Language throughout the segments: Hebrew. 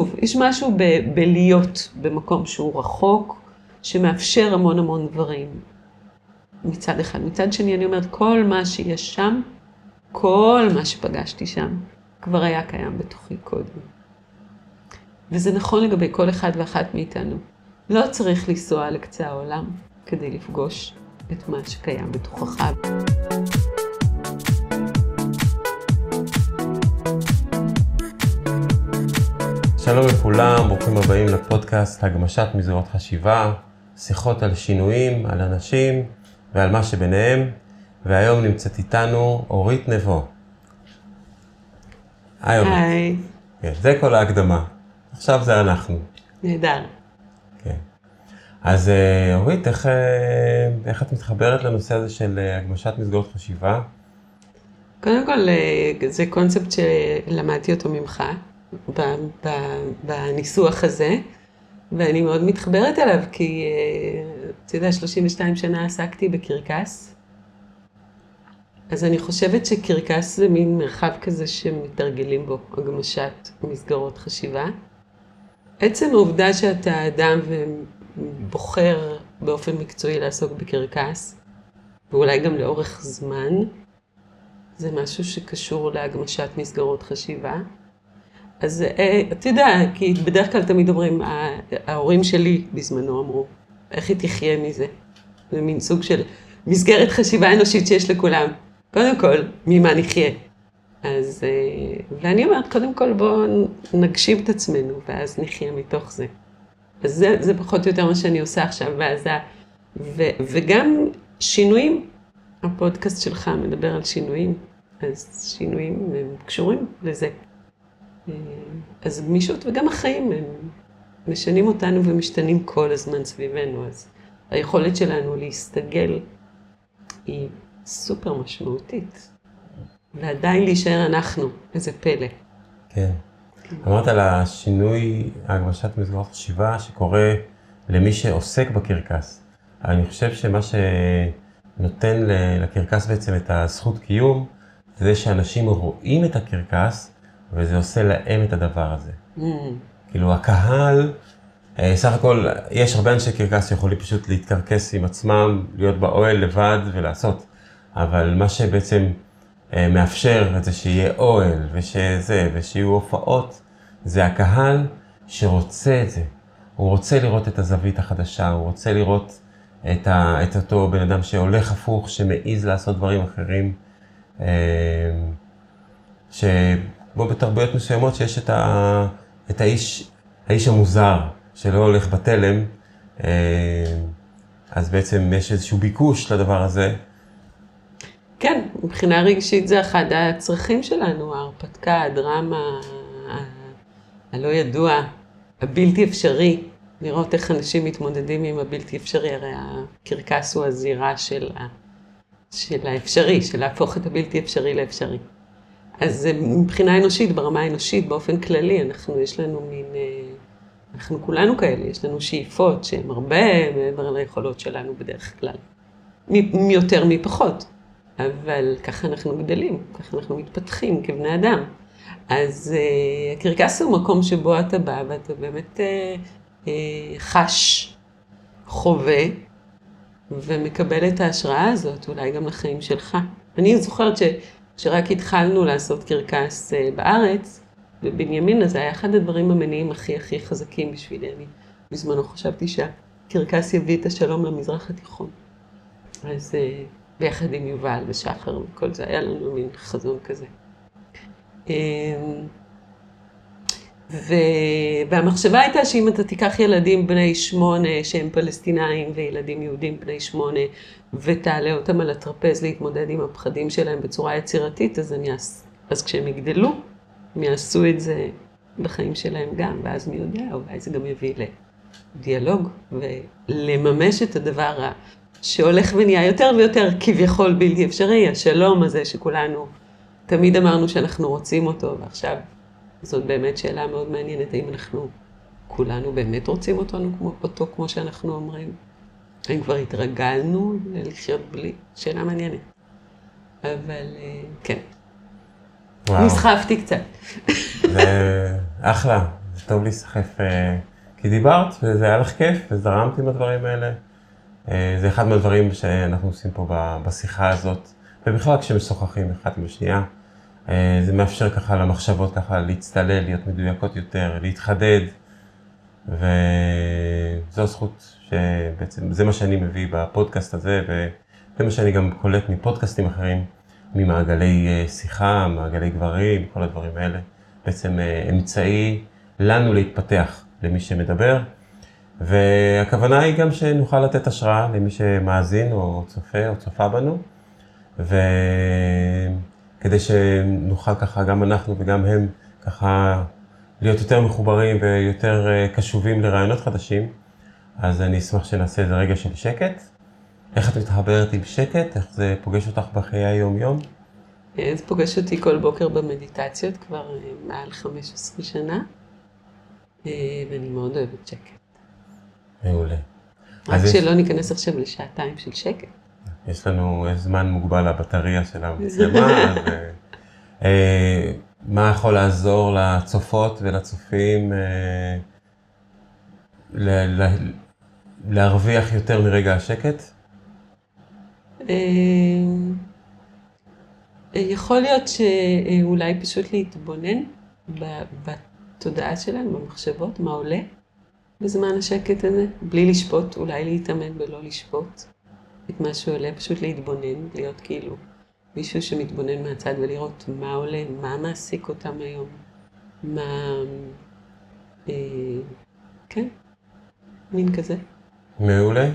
יש משהו ב- בלהיות במקום שהוא רחוק, שמאפשר המון המון דברים. מצד אחד. מצד שני, אני אומרת, כל מה שיש שם, כל מה שפגשתי שם, כבר היה קיים בתוכי קודם. וזה נכון לגבי כל אחד ואחת מאיתנו. לא צריך לנסוע לקצה העולם כדי לפגוש את מה שקיים בתוכך. שלום לכולם, ברוכים הבאים לפודקאסט הגמשת מסגרות חשיבה, שיחות על שינויים, על אנשים ועל מה שביניהם, והיום נמצאת איתנו אורית נבו. היי אורית. היי, כן, זה כל ההקדמה. עכשיו זה אנחנו. נהדר. כן. אז אה, אורית, איך, אה, איך את מתחברת לנושא הזה של אה, הגמשת מסגרות חשיבה? קודם כל, זה קונספט שלמדתי אותו ממך, בניסוח הזה, ואני מאוד מתחברת אליו, כי אה, אתה יודע, 32 שנה עסקתי בקרקס, אז אני חושבת שקרקס זה מין מרחב כזה שמתרגלים בו הגמשת מסגרות חשיבה. עצם העובדה שאתה אדם ובוחר באופן מקצועי לעסוק בקרקס, ואולי גם לאורך זמן, זה משהו שקשור להגמשת מסגרות חשיבה. אז אה, אתה יודע, כי בדרך כלל תמיד אומרים, "ה- ההורים שלי בזמנו אמרו, איך היא תחיה מזה? זה מין סוג של מסגרת חשיבה אנושית שיש לכולם. קודם כל, ממה נחיה? אז, אה, ואני אומרת, קודם כל בואו נגשים את עצמנו, ואז נחיה מתוך זה. אז זה, זה פחות או יותר מה שאני עושה עכשיו, ואז ה... ו, וגם שינויים, הפודקאסט שלך מדבר על שינויים, אז שינויים הם קשורים לזה. אה, אז גמישות וגם החיים הם משנים אותנו ומשתנים כל הזמן סביבנו, אז היכולת שלנו להסתגל היא סופר משמעותית, ועדיין להישאר אנחנו, איזה פלא. כן. אמרת על השינוי, הגמשת מסגרות חשיבה שקורה למי שעוסק בקרקס. אני חושב שמה שנותן לקרקס בעצם את הזכות קיום, זה שאנשים רואים את הקרקס, וזה עושה להם את הדבר הזה. Mm, כאילו הקהל, אה, סך הכל, יש הרבה אנשי קרקס שיכולים פשוט להתקרקס עם עצמם, להיות באוהל לבד ולעשות. אבל מה שבעצם אה, מאפשר את זה שיהיה אוהל ושזה, ושיהיו הופעות, זה הקהל שרוצה את זה. הוא רוצה לראות את הזווית החדשה, הוא רוצה לראות את, ה, את אותו בן אדם שהולך הפוך, שמעז לעשות דברים אחרים. אה, שבו בתרבויות מסוימות שיש את, ה, את האיש, האיש המוזר, שלא הולך בתלם, אה, אז בעצם יש איזשהו ביקוש לדבר הזה. כן, מבחינה רגשית זה אחד הצרכים שלנו, ההרפתקה, הדרמה, הלא ידוע, הבלתי אפשרי, לראות איך אנשים מתמודדים עם הבלתי אפשרי, הרי הקרקס הוא הזירה של, ה, של האפשרי, של להפוך את הבלתי אפשרי לאפשרי. אז מבחינה אנושית, ברמה האנושית, באופן כללי, אנחנו, יש לנו מין, אה, אנחנו כולנו כאלה, יש לנו שאיפות שהן הרבה מעבר ליכולות שלנו בדרך כלל. מ- יותר מי פחות. אבל ככה אנחנו גדלים, ככה אנחנו מתפתחים כבני אדם. אז uh, הקרקס הוא מקום שבו אתה בא ואתה באמת uh, uh, חש, חווה, ומקבל את ההשראה הזאת, אולי גם לחיים שלך. אני זוכרת שכשרק התחלנו לעשות קרקס uh, בארץ, בבנימינה, זה היה אחד הדברים המניעים הכי הכי חזקים בשבילי. אני בזמנו חשבתי שהקרקס יביא את השלום למזרח התיכון. אז אה, ביחד עם יובל ושחר וכל זה, היה לנו מין חזון כזה. ו... והמחשבה הייתה שאם אתה תיקח ילדים בני שמונה שהם פלסטינאים וילדים יהודים בני שמונה ותעלה אותם על הטרפז להתמודד עם הפחדים שלהם בצורה יצירתית, אז, אני אעש... אז כשהם יגדלו, הם יעשו את זה בחיים שלהם גם, ואז מי יודע, אולי זה גם יביא לדיאלוג ולממש את הדבר ה... שהולך ונהיה יותר ויותר כביכול בלתי אפשרי, השלום הזה שכולנו תמיד אמרנו שאנחנו רוצים אותו, ועכשיו זאת באמת שאלה מאוד מעניינת, האם אנחנו כולנו באמת רוצים אותנו כמו, אותו כמו שאנחנו אומרים? האם כבר התרגלנו לחיות בלי? שאלה מעניינת. אבל אה, כן, וואו, נסחפתי קצת. זה אחלה. טוב להיסחף, אה, כי דיברת וזה היה לך כיף וזרמת עם הדברים האלה. אה, זה אחד מהדברים שאנחנו עושים פה בשיחה הזאת, ובכלל כשמשוחחים אחד עם השנייה. אה, זה מאפשר ככה למחשבות ככה להצטלל, להיות מדויקות יותר, להתחדד, וזו זכות שבעצם, זה מה שאני מביא בפודקאסט הזה, וזה מה שאני גם קולט מפודקאסטים אחרים, ממעגלי אה, שיחה, מעגלי גברים, כל הדברים האלה. בעצם אה, אמצעי לנו להתפתח, למי שמדבר, והכוונה היא גם שנוכל לתת השראה למי שמאזין או צופה או צופה בנו, וכדי שנוכל ככה, גם אנחנו וגם הם, ככה להיות יותר מחוברים ויותר אה, קשובים לרעיונות חדשים, אז אני אשמח שנעשה איזה רגע של שקט. איך את מתחברת עם שקט? איך זה פוגש אותך בחיי היום-יום? זה פוגש אותי כל בוקר במדיטציות כבר אה, מעל 15 שנה, אה, ואני מאוד אוהבת שקט. מעולה. רק שלא. ניכנס עכשיו לשעתיים של שקט. יש לנו זמן מוגבל לבטריה של המצלמה, אז אה, מה יכול לעזור לצופות ולצופים אה, ל, ל, להרוויח יותר מרגע השקט? אה, יכול להיות שאולי פשוט להתבונן בתודעה שלנו, במחשבות, מה עולה בזמן השקט הזה, בלי לשפוט, אולי להתאמן בלא לשפוט את מה שעולה, פשוט להתבונן, להיות כאילו מישהו שמתבונן מהצד ולראות מה עולה, מה מעסיק אותם היום, מה... אה, כן, מין כזה. מעולה.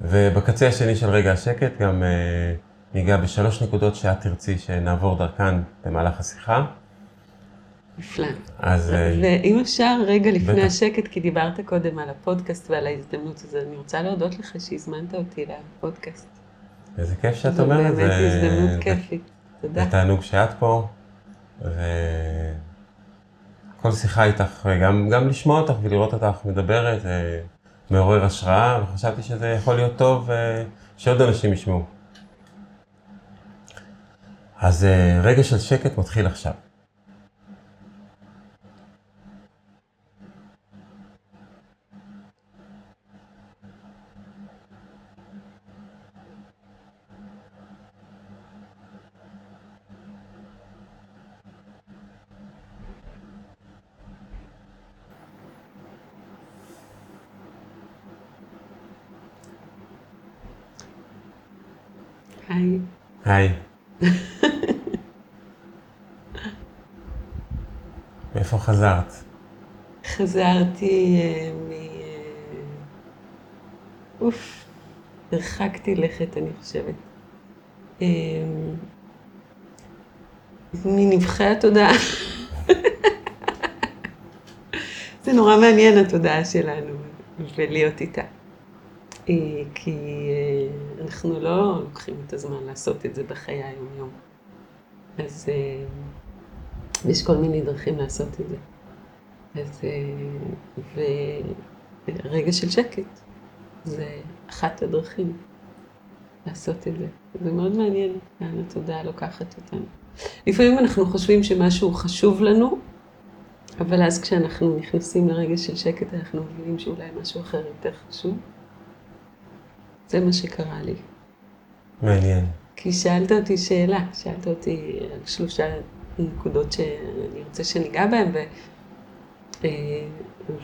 ובקצה השני של רגע השקט גם אה, ניגע בשלוש נקודות שאת תרצי שנעבור דרכן במהלך השיחה. נפלא. אז... אה, ואם אפשר, רגע לפני. השקט, כי דיברת קודם על הפודקאסט ועל ההזדמנות הזאת, אני רוצה להודות לך שהזמנת אותי לפודקאסט. איזה כיף שאת אומרת. זו באמת הזדמנות כיפית. תודה. זה תענוג שאת פה, וכל שיחה איתך, גם, גם לשמוע אותך ולראות אותך מדברת, זה מעורר השראה, וחשבתי שזה יכול להיות טוב אה, שעוד אנשים ישמעו. אז אה, רגע של שקט מתחיל עכשיו. היי. היי. מאיפה חזרת? חזרתי אה, מ... אה, אוף, הרחקתי לכת, אני חושבת. אה, מנבחי התודעה. זה נורא מעניין התודעה שלנו, ולהיות איתה. כי אה, אנחנו לא לוקחים את הזמן לעשות את זה בחיי היום-יום. אז אה, יש כל מיני דרכים לעשות את זה. אז, אה, ורגע של שקט זה אחת הדרכים לעשות את זה. זה מאוד מעניין לאן התודעה לוקחת אותנו. לפעמים אנחנו חושבים שמשהו חשוב לנו, אבל אז כשאנחנו נכנסים לרגע של שקט אנחנו מבינים שאולי משהו אחר יותר חשוב. זה מה שקרה לי. מעניין. כי שאלת אותי שאלה, שאלת אותי על שלושה נקודות שאני רוצה שניגע בהן, ו... אה,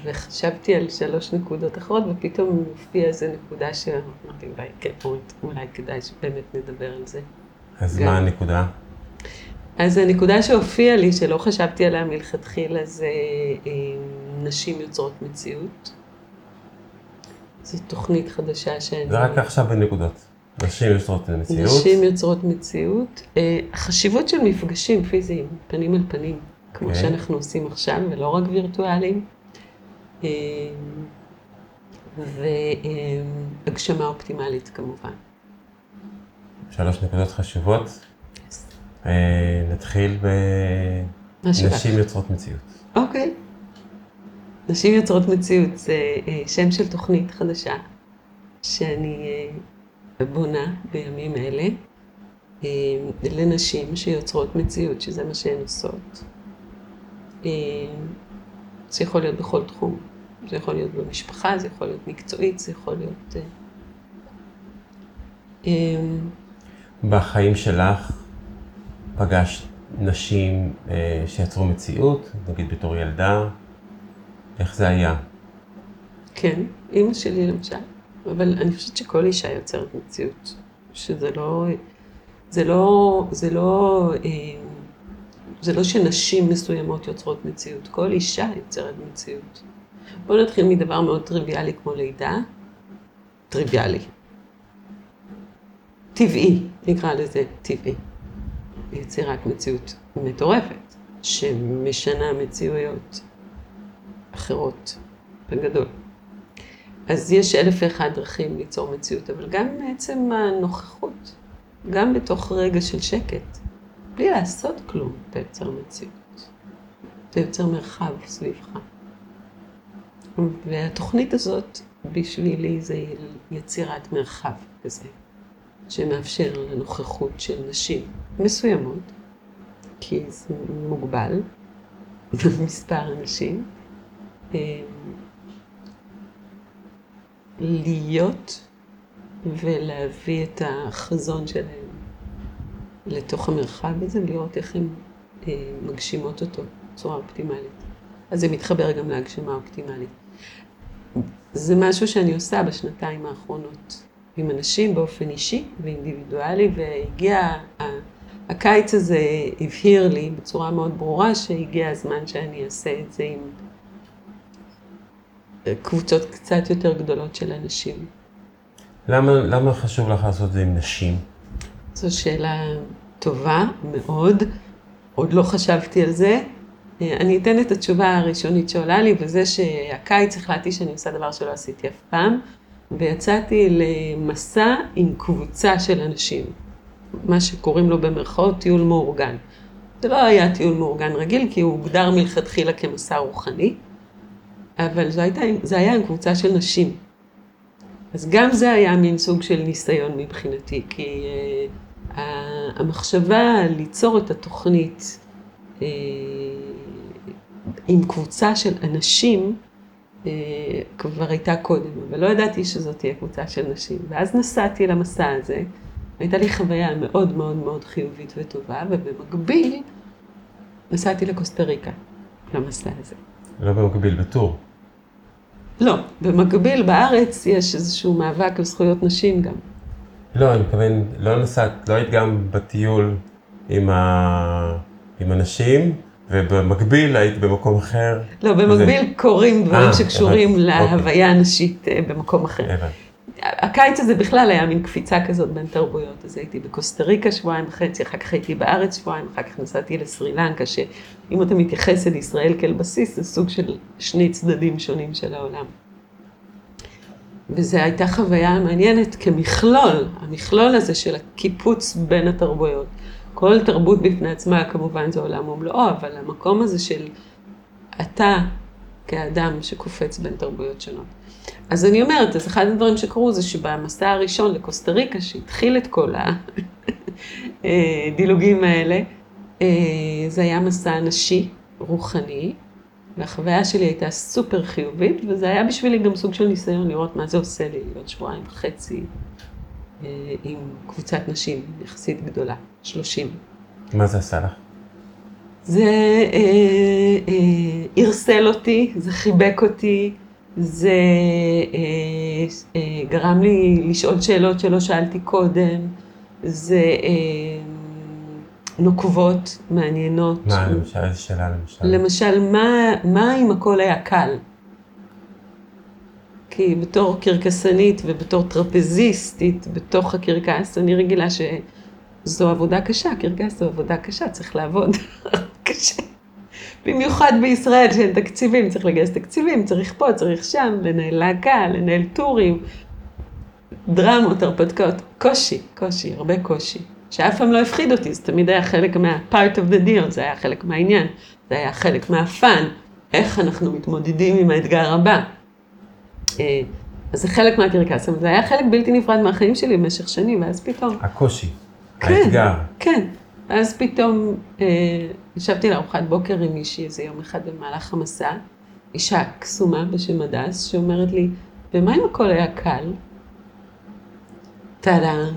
וחשבתי על שלוש נקודות אחרות, ופתאום הופיעה איזו נקודה שאמרתי, אולי כן, אולי כדאי שבאמת נדבר על זה. אז גם. מה הנקודה? אז הנקודה שהופיעה לי, שלא חשבתי עליה מלכתחילה, זה אה, נשים יוצרות מציאות. זו תוכנית חדשה שאני... זה רק עכשיו בנקודות. נשים יוצרות מציאות. נשים יוצרות מציאות. אה, חשיבות של מפגשים פיזיים, פנים אל פנים, כמו okay. אוקיי. שאנחנו עושים עכשיו, ולא רק וירטואליים. אה, והגשמה אופטימלית כמובן. שלוש נקודות חשובות. Yes. אה, נתחיל בנשים יוצרות מציאות. אוקיי. Okay. נשים יוצרות מציאות זה אה, שם של תוכנית חדשה שאני אה, בונה בימים אלה אה, לנשים שיוצרות מציאות, שזה מה שהן עושות. זה יכול להיות בכל תחום. זה יכול להיות במשפחה, זה יכול להיות מקצועית, זה יכול להיות... בחיים שלך פגשת נשים שיצרו מציאות, נגיד בתור ילדה, איך זה היה? כן, אימא שלי למשל, אבל אני חושבת שכל אישה יוצרת מציאות, שזה לא, זה לא, זה לא, אה, זה לא שנשים מסוימות יוצרות מציאות, כל אישה יוצרת מציאות. בואו נתחיל מדבר מאוד טריוויאלי כמו לידה, טריוויאלי. טבעי, נקרא לזה טבעי. יצירת מציאות מטורפת, שמשנה מציאויות אחרות בגדול. אז יש אלף ואחד דרכים ליצור מציאות, אבל גם מעצם הנוכחות, גם בתוך רגע של שקט, בלי לעשות כלום, אתה יוצר מציאות. אתה יוצר מרחב סביבך. והתוכנית הזאת, בשבילי, זה יצירת מרחב כזה, שמאפשר לנוכחות של נשים מסוימות, כי זה מוגבל במספר אנשים, להיות ולהביא את החזון שלהם לתוך המרחב הזה ולראות איך הן אה, מגשימות אותו בצורה אופטימלית. אז זה מתחבר גם להגשמה אופטימלית. זה משהו שאני עושה בשנתיים האחרונות עם אנשים באופן אישי ואינדיבידואלי, והגיע, הקיץ הזה הבהיר לי בצורה מאוד ברורה שהגיע הזמן שאני אעשה את זה עם קבוצות קצת יותר גדולות של אנשים. למה, למה חשוב לך לעשות את זה עם נשים? זו שאלה טובה מאוד, עוד לא חשבתי על זה. אני אתן את התשובה הראשונית שעולה לי, וזה שהקיץ החלטתי שאני עושה דבר שלא עשיתי אף פעם, ויצאתי למסע עם קבוצה של אנשים, מה שקוראים לו במרכאות טיול מאורגן. זה לא היה טיול מאורגן רגיל, כי הוא הוגדר מלכתחילה כמסע רוחני, אבל זה, הייתה, זה היה עם קבוצה של נשים. אז גם זה היה מין סוג של ניסיון מבחינתי, כי uh, המחשבה ליצור את התוכנית uh, עם קבוצה של אנשים, uh, כבר הייתה קודם, אבל לא ידעתי שזאת תהיה קבוצה של נשים. ואז נסעתי למסע הזה, הייתה לי חוויה מאוד מאוד מאוד חיובית וטובה, ובמקביל נסעתי לקוסטה ריקה, למסע הזה. לא במקביל, בטור. לא, במקביל בארץ יש איזשהו מאבק על זכויות נשים גם. לא, אני מתכוון, לא נסעת, לא היית גם בטיול עם, ה... עם אנשים, ובמקביל היית במקום אחר. לא, במקביל וזה... קורים דברים 아, אה, שקשורים הבנ... להוויה אוקיי. הנשית אה, במקום אחר. הבנ... הקיץ הזה בכלל היה מין קפיצה כזאת בין תרבויות, אז הייתי בקוסטה ריקה שבועיים וחצי, אחר כך הייתי בארץ שבועיים, אחר כך נסעתי לסרי לנקה, שאם אתה מתייחס אל ישראל כאל בסיס, זה סוג של שני צדדים שונים של העולם. וזו הייתה חוויה מעניינת כמכלול, המכלול הזה של הקיפוץ בין התרבויות. כל תרבות בפני עצמה כמובן זה עולם ומלואו, אבל המקום הזה של אתה כאדם שקופץ בין תרבויות שונות. אז אני אומרת, אז אחד הדברים שקרו זה שבמסע הראשון לקוסטה ריקה, שהתחיל את כל הדילוגים האלה, אה, זה היה מסע נשי, רוחני, והחוויה שלי הייתה סופר חיובית, וזה היה בשבילי גם סוג של ניסיון לראות מה זה עושה לי להיות שבועיים וחצי אה, עם קבוצת נשים יחסית גדולה, שלושים. מה זה עשה לך? זה ערסל אה, אה, אותי, זה חיבק אותי, זה אה, אה, גרם לי לשאול שאלות שלא שאלתי קודם, זה אה, נוקבות, מעניינות. מה, למשל, איזה שאלה למשל? למשל, מה, מה אם הכל היה קל? כי בתור קרקסנית ובתור טרפזיסטית בתוך הקרקס, אני רגילה שזו עבודה קשה, קרקס זו עבודה קשה, צריך לעבוד קשה. במיוחד בישראל שאין תקציבים, צריך לגייס תקציבים, צריך פה, צריך שם, לנהל להקה, לנהל טורים, דרמות, הרפתקאות, קושי, קושי, הרבה קושי. שאף פעם לא הפחיד אותי, זה תמיד היה חלק מה-part of the deal, זה היה חלק מהעניין, זה היה חלק מהפאן, איך אנחנו מתמודדים עם האתגר הבא. אה, אז זה חלק מהקרקס, אבל זה היה חלק בלתי נפרד מהחיים שלי במשך שנים, ואז פתאום... הקושי, כן, האתגר. כן, ואז פתאום אה, ישבתי לארוחת בוקר עם מישהי איזה יום אחד במהלך המסע, אישה קסומה בשם הדס, שאומרת לי, ומה אם הכל היה קל? טאדאם.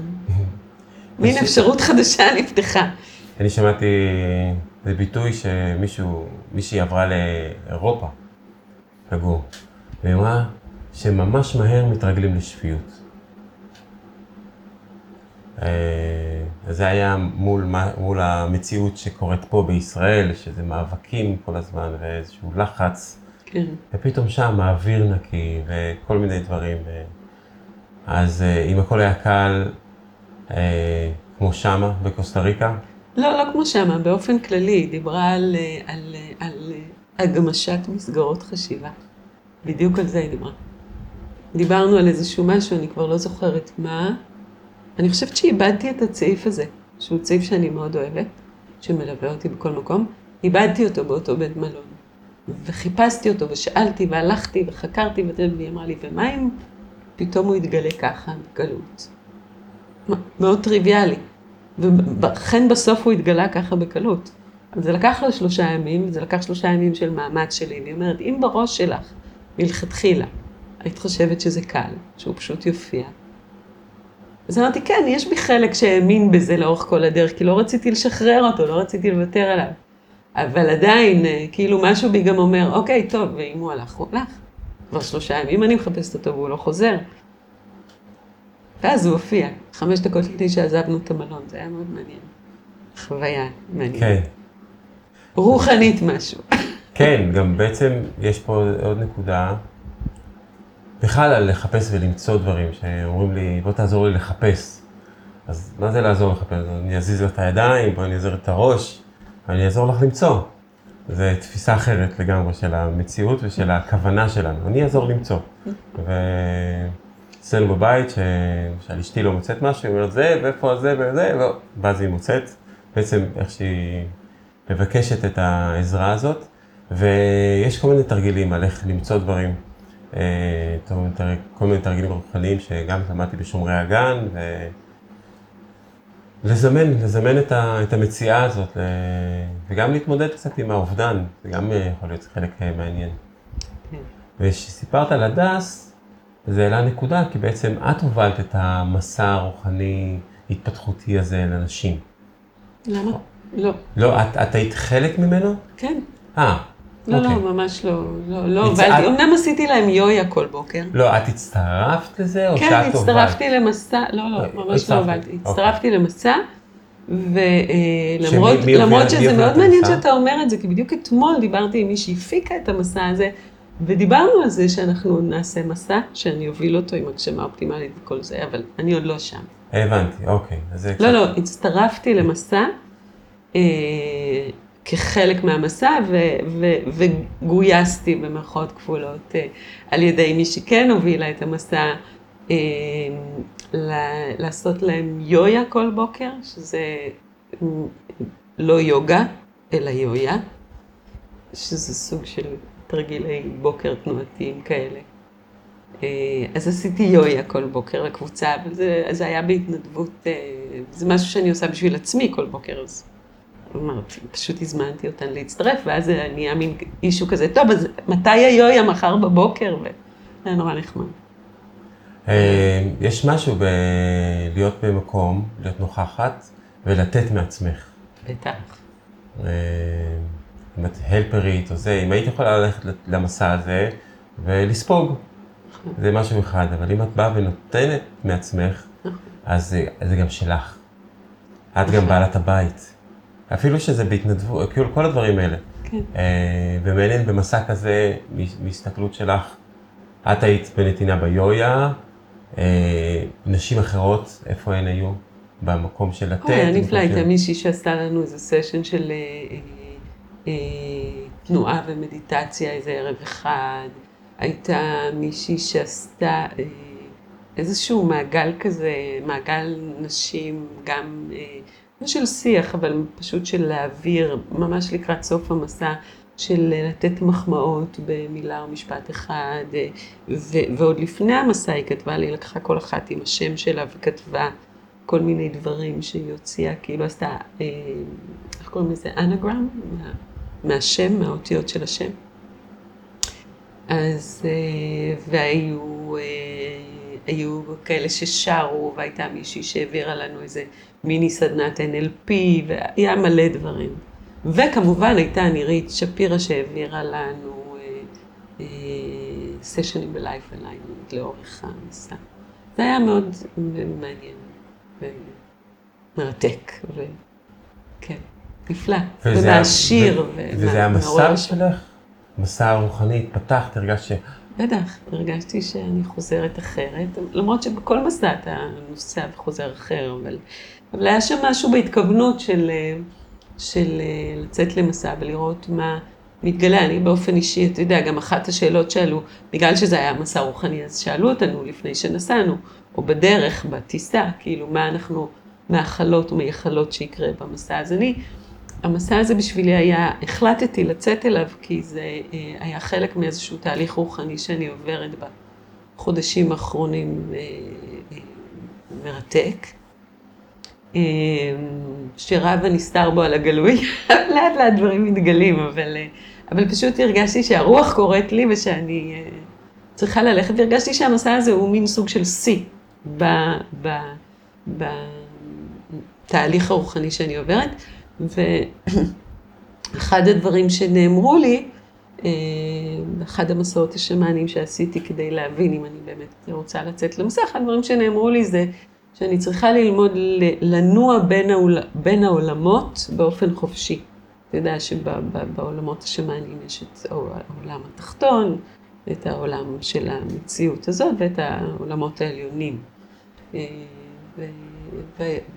מין אפשרות חדשה נפתחה. אני שמעתי, זה ביטוי שמישהו, מישהי עברה לאירופה, לגור, והיא אמרה שממש מהר מתרגלים לשפיות. אה, זה היה מול, מול המציאות שקורית פה בישראל, שזה מאבקים כל הזמן ואיזשהו לחץ. כן. ופתאום שם האוויר נקי וכל מיני דברים. אז אה, אם הכל היה קל, אה, כמו שמה בקוסטה ריקה? לא, לא כמו שמה, באופן כללי, היא דיברה על, על, על, על הגמשת מסגרות חשיבה. בדיוק על זה היא דיברה. דיברנו על איזשהו משהו, אני כבר לא זוכרת מה. אני חושבת שאיבדתי את הצעיף הזה, שהוא צעיף שאני מאוד אוהבת, שמלווה אותי בכל מקום. איבדתי אותו באותו בית מלון. וחיפשתי אותו, ושאלתי, והלכתי, וחקרתי, והיא אמרה לי, ומה אם פתאום הוא יתגלה ככה, בקלות? מאוד טריוויאלי. וכן בסוף הוא התגלה ככה בקלות. אז זה לקח לו שלושה ימים, וזה לקח שלושה ימים של מאמץ שלי. והיא אומרת, אם בראש שלך, מלכתחילה, היית חושבת שזה קל, שהוא פשוט יופיע. אז אמרתי, כן, יש בי חלק שהאמין בזה לאורך כל הדרך, כי לא רציתי לשחרר אותו, לא רציתי לוותר עליו. אבל עדיין, אה, כאילו משהו בי גם אומר, אוקיי, טוב, ואם הוא הלך, הוא הלך. כבר שלושה ימים אני מחפשת אותו והוא לא חוזר. ואז הוא הופיע, חמש דקות לפני שעזבנו את המלון, זה היה מאוד מעניין. חוויה מעניינת. כן. רוחנית משהו. כן, גם בעצם יש פה עוד נקודה, בכלל על לחפש ולמצוא דברים, שאומרים לי, בוא תעזור לי לחפש. אז מה זה לעזור לחפש? אני אזיז לה את הידיים, בוא אני אעזור את הראש, אני אעזור לך למצוא. זו תפיסה אחרת לגמרי של המציאות ושל הכוונה שלנו. אני אעזור למצוא. ואצלנו בבית, שעל אשתי לא מוצאת משהו, היא אומרת זה, ואיפה זה וזה, ואז היא מוצאת. בעצם איך שהיא מבקשת את העזרה הזאת. ויש כל מיני תרגילים על איך למצוא דברים. אה, כל מיני תרגילים רוחניים שגם למדתי בשומרי הגן, ולזמן, לזמן את, ה, את המציאה הזאת, וגם להתמודד קצת עם האובדן, זה גם יכול להיות חלק מעניין. כן. וכשסיפרת על הדס, זה העלה נקודה, כי בעצם את הובלת את המסע הרוחני התפתחותי הזה לנשים. למה? לא. לא, את, את היית חלק ממנו? כן. אה, לא, לא, אוקיי. ממש לא, לא, לא, הובלתי, אמנם עשיתי להם יויה כל בוקר. לא, את הצטרפת לזה, או כן, שאת הובלת? כן, הצטרפתי למסע, לא, לא, ממש לא הובלתי. אוקיי. הצטרפתי למסע, ולמרות שזה מאוד מעניין שאתה אומר את זה, כי בדיוק אתמול דיברתי עם מי שהפיקה את המסע הזה, ודיברנו על זה שאנחנו נעשה מסע, שאני אוביל אותו עם הגשמה אופטימלית וכל זה, אבל אני עוד לא שם. הבנתי, אוקיי. לא, לא, הצטרפתי למסע. כחלק מהמסע, ו- ו- וגויסתי במרכאות כפולות אה, על ידי מי שכן הובילה את המסע, אה, לעשות להם יויה כל בוקר, שזה לא יוגה, אלא יויה, שזה סוג של תרגילי בוקר תנועתיים כאלה. אה, אז עשיתי יויה כל בוקר לקבוצה, אבל זה, זה היה בהתנדבות, זה משהו שאני עושה בשביל עצמי כל בוקר, אז אמרתי, פשוט הזמנתי אותן להצטרף, ואז זה נהיה מין אישו כזה, טוב, אז מתי היויה מחר בבוקר? וזה נורא נחמד. אה, יש משהו בלהיות במקום, להיות נוכחת ולתת מעצמך. בטח. אה, אם את הלפרית או זה, אם היית יכולה ללכת למסע הזה ולספוג, נכון. זה משהו אחד, אבל אם את באה ונותנת מעצמך, נכון. אז זה גם שלך. את גם נכון. בעלת הבית. אפילו שזה בהתנדבות, כאילו כל הדברים האלה. כן. אה, ומעניין במסע כזה, מהסתכלות שלך, את היית בנתינה ביויה, אה, נשים אחרות, איפה הן היו? במקום של לתת? היה נפלא, הייתה מישהי שעשתה לנו איזה סשן של אה, תנועה ומדיטציה איזה ערב אחד. הייתה מישהי שעשתה איזשהו מעגל כזה, מעגל נשים, גם של שיח, אבל פשוט של להעביר, ממש לקראת סוף המסע, של לתת מחמאות במילה או משפט אחד, ו- ועוד לפני המסע היא כתבה לי, לקחה כל אחת עם השם שלה וכתבה כל מיני דברים שהיא הוציאה, כאילו עשתה, אה, איך קוראים לזה? אנגרם? מה, מהשם, מהאותיות של השם. אז, אה, והיו אה, היו כאלה ששרו, והייתה מישהי שהעבירה לנו איזה מיני סדנת NLP, והיה מלא דברים. וכמובן הייתה נירית שפירא שהעבירה לנו סשנים בלייף אליינמנט לאורך המסע. זה היה מאוד מעניין ומרתק, וכן, נפלא, ומעשיר. וזה היה מסע שלך? מסע רוחני, התפתחת, הרגשת ש... בטח, הרגשתי שאני חוזרת אחרת, למרות שבכל מסע אתה נוסע וחוזר אחר, אבל, אבל היה שם משהו בהתכוונות של, של לצאת למסע ולראות מה מתגלה. אני באופן אישי, אתה יודע, גם אחת השאלות שאלו, בגלל שזה היה מסע רוחני, אז שאלו אותנו לפני שנסענו, או בדרך, בטיסה, כאילו, מה אנחנו מאחלות ומייחלות שיקרה במסע. אז אני המסע הזה בשבילי היה, החלטתי לצאת אליו כי זה אה, היה חלק מאיזשהו תהליך רוחני שאני עוברת בחודשים האחרונים אה, אה, מרתק. שרב הנסתר בו על הגלוי, לאט לאט דברים מתגלים, אבל, אבל פשוט הרגשתי שהרוח קוראת לי ושאני צריכה ללכת, והרגשתי שהמסע הזה הוא מין סוג של שיא בתהליך הרוחני שאני עוברת. ואחד הדברים שנאמרו לי, אה, המסעות השמאנים שעשיתי כדי להבין אם אני באמת רוצה לצאת למסע, אחד הדברים שנאמרו לי זה שאני צריכה ללמוד לנוע בין, העול, בין העולמות באופן חופשי. אתה יודע שבעולמות השמאנים יש את העולם התחתון, את העולם של המציאות הזאת ואת העולמות העליונים. אה,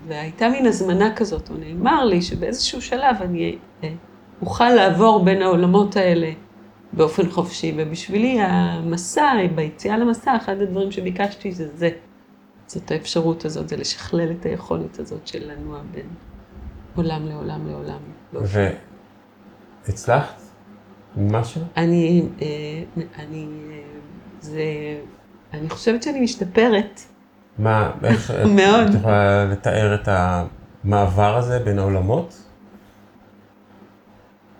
והייתה מין הזמנה כזאת, או נאמר לי שבאיזשהו שלב אני אה, אוכל לעבור בין העולמות האלה באופן חופשי, ובשבילי המסע, ביציאה למסע, אחד הדברים שביקשתי זה זה. זאת האפשרות הזאת, זה לשכלל את היכולת הזאת של לנוע בין עולם לעולם לעולם. והצלחת? משהו? אני, אה, אני, אה, זה, אני חושבת שאני משתפרת. מה, איך, מאוד. את יכולה לתאר את המעבר הזה בין העולמות?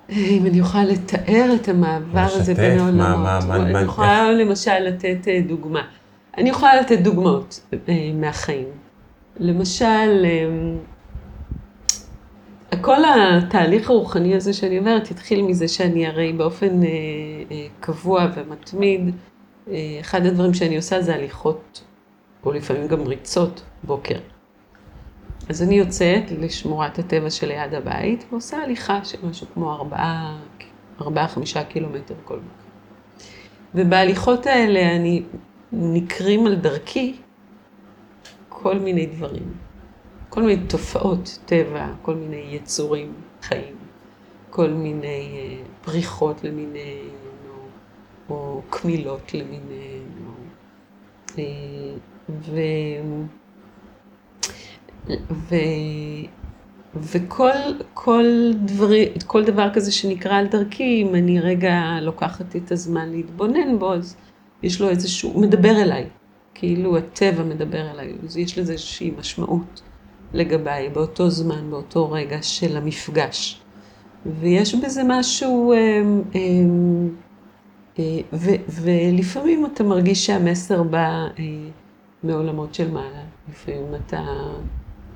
אם אני יכולה לתאר את המעבר הזה בין העולמות, מה, מה, מה, אני יכולה למשל לתת אה, דוגמה. אני יכולה לתת דוגמאות אה, מהחיים. למשל, אה, כל התהליך הרוחני הזה שאני אומרת התחיל מזה שאני הרי באופן קבוע ומתמיד, אחד הדברים שאני עושה זה הליכות או לפעמים גם ריצות בוקר. אז אני יוצאת לשמורת הטבע שליד הבית ועושה הליכה של משהו כמו ארבעה, ארבעה, חמישה קילומטר כל בוקר. ובהליכות האלה אני נקרים על דרכי כל מיני דברים, כל מיני תופעות טבע, כל מיני יצורים חיים, כל מיני אה, פריחות למיניהן, או, או קמילות למיניהן, או אה, ו... ו... וכל כל דברי, כל דבר כזה שנקרא על דרכי, אם אני רגע לוקחת את הזמן להתבונן בו, אז יש לו איזשהו, הוא מדבר אליי, כאילו הטבע מדבר אליי, אז יש לזה איזושהי משמעות לגביי, באותו זמן, באותו רגע של המפגש. ויש בזה משהו, אה, אה, ו, ולפעמים אתה מרגיש שהמסר בא מעולמות של מעלה. לפעמים אתה,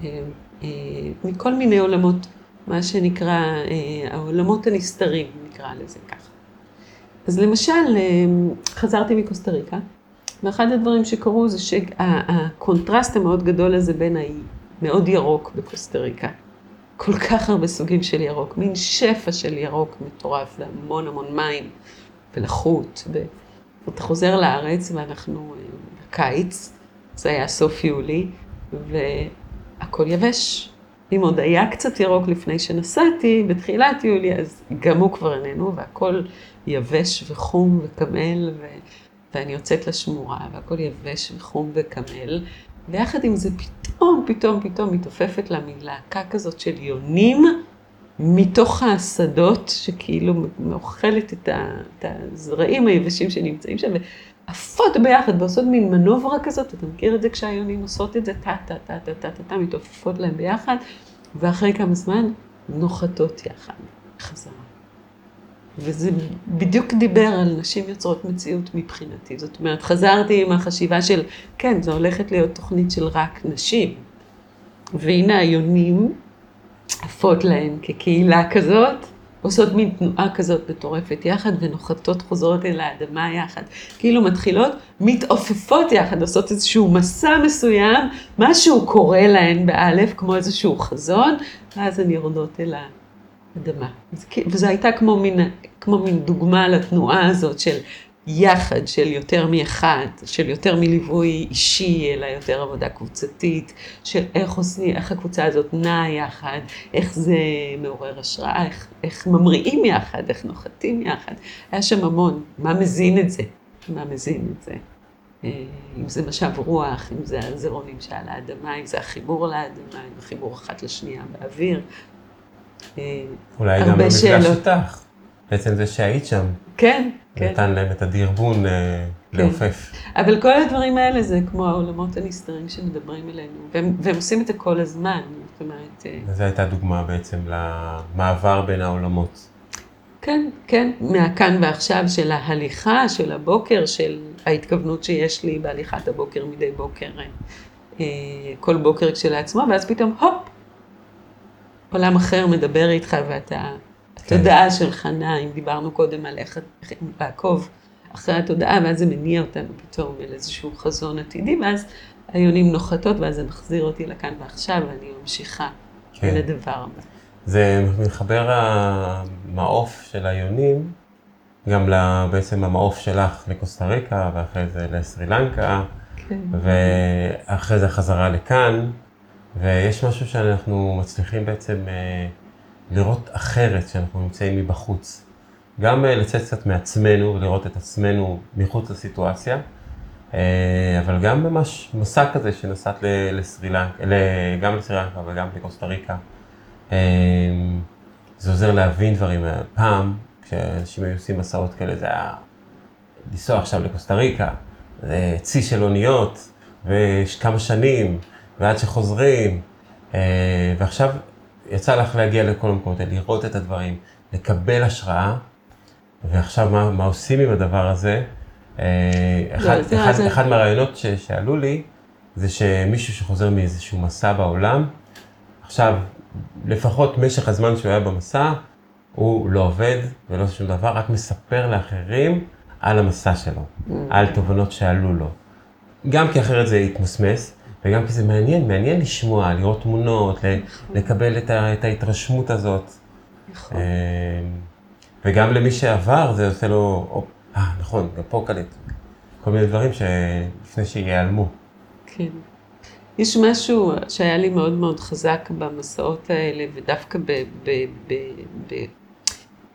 אה, אה, מכל מיני עולמות, מה שנקרא אה, העולמות הנסתרים, נקרא לזה ככה. אז למשל, חזרתי מקוסטה ריקה, ואחד הדברים שקרו זה שהקונטרסט המאוד גדול הזה בין האי, מאוד ירוק בקוסטה ריקה. כל כך הרבה סוגים של ירוק, מין שפע של ירוק מטורף, והמון המון מים ולחות. ואתה חוזר לארץ ואנחנו בקיץ, זה היה סוף יולי, והכל יבש. אם עוד היה קצת ירוק לפני שנסעתי, בתחילת יולי, אז גם הוא כבר איננו, והכל יבש וחום וקמל, ו... ואני יוצאת לשמורה, והכל יבש וחום וקמל, ויחד עם זה פתאום, פתאום, פתאום מתעופפת לה מין להקה כזאת של יונים, מתוך השדות, שכאילו אוכלת את הזרעים היבשים שנמצאים שם, עפות ביחד ועושות מין מנוברה כזאת, אתה מכיר את זה כשהיונים עושות את זה, טה טה טה טה טה טה טה, מתעופפות להם ביחד, ואחרי כמה זמן נוחתות יחד, חזרה. וזה בדיוק דיבר על נשים יוצרות מציאות מבחינתי. זאת אומרת, חזרתי עם החשיבה של, כן, זו הולכת להיות תוכנית של רק נשים. והנה היונים עפות להן כקהילה כזאת, עושות מין תנועה כזאת מטורפת יחד, ונוחתות חוזרות אל האדמה יחד. כאילו מתחילות, מתעופפות יחד, עושות איזשהו מסע מסוים, משהו קורה להן באלף, כמו איזשהו חזון, ואז הן יורדות אל האדמה. וזו הייתה כמו מין, כמו מין דוגמה לתנועה הזאת של יחד של יותר מאחד, של יותר מליווי אישי, אלא יותר עבודה קבוצתית, של איך עושים, איך הקבוצה הזאת נעה יחד, איך זה מעורר השראה, איך, איך ממריאים יחד, איך נוחתים יחד. היה שם המון, מה מזין את זה? מה מזין את זה? אה, אם זה משב רוח, אם זה הזרעונים שעל האדמה, אם זה החיבור לאדמה, אם החיבור אחת לשנייה באוויר. אה, אולי גם המפגש איתך, בעצם זה שהיית שם. כן, כן. נתן להם את הדרבון אה, כן. לעופף. אבל כל הדברים האלה זה כמו העולמות הנסתרים שמדברים אלינו, והם, והם עושים את זה כל הזמן, זאת אומרת... אה, זו הייתה דוגמה בעצם למעבר בין העולמות. כן, כן, מהכאן ועכשיו של ההליכה, של הבוקר, של ההתכוונות שיש לי בהליכת הבוקר מדי בוקר, אה, כל בוקר כשלעצמו, ואז פתאום, הופ, עולם אחר מדבר איתך ואתה התודעה שלך נעה, אם דיברנו קודם על איך לעקוב אחרי התודעה, ואז זה מניע אותנו פתאום אל איזשהו חזון עתידי, ואז היונים נוחתות, ואז זה מחזיר אותי לכאן ועכשיו, ואני ממשיכה כן. אל הדבר הבא. זה מתחבר המעוף של היונים, גם בעצם המעוף שלך לקוסטה ריקה, ואחרי זה לסרי לנקה, כן. ואחרי זה חזרה לכאן, ויש משהו שאנחנו מצליחים בעצם... לראות אחרת כשאנחנו נמצאים מבחוץ. גם אה, לצאת קצת מעצמנו ולראות את עצמנו מחוץ לסיטואציה, אה, אבל גם ממש מסע כזה שנסעת לסרילנקה, גם לסרילנקה וגם לקוסטה ריקה. אה, זה עוזר להבין דברים. פעם, כשאנשים היו עושים מסעות כאלה, זה היה לנסוע עכשיו לקוסטה ריקה, זה צי של אוניות, ויש כמה שנים, ועד שחוזרים, ועכשיו יצא לך להגיע לכל המקומות האלה, לראות את הדברים, לקבל השראה, ועכשיו מה, מה עושים עם הדבר הזה? אה, אחד, לא, אחד, זה... אחד מהרעיונות שעלו לי, זה שמישהו שחוזר מאיזשהו מסע בעולם, עכשיו, לפחות משך הזמן שהוא היה במסע, הוא לא עובד ולא עושה שום דבר, רק מספר לאחרים על המסע שלו, mm. על תובנות שעלו לו. גם כי אחרת זה יתמסמס, וגם כי זה מעניין, מעניין לשמוע, לראות תמונות, לקבל את, ה, את ההתרשמות הזאת. נכון. אה, וגם למי שעבר, זה עושה לו, אה, נכון, גם פה קלט. כל מיני דברים שלפני שייעלמו. כן. יש משהו שהיה לי מאוד מאוד חזק במסעות האלה, ודווקא ב, ב, ב, ב,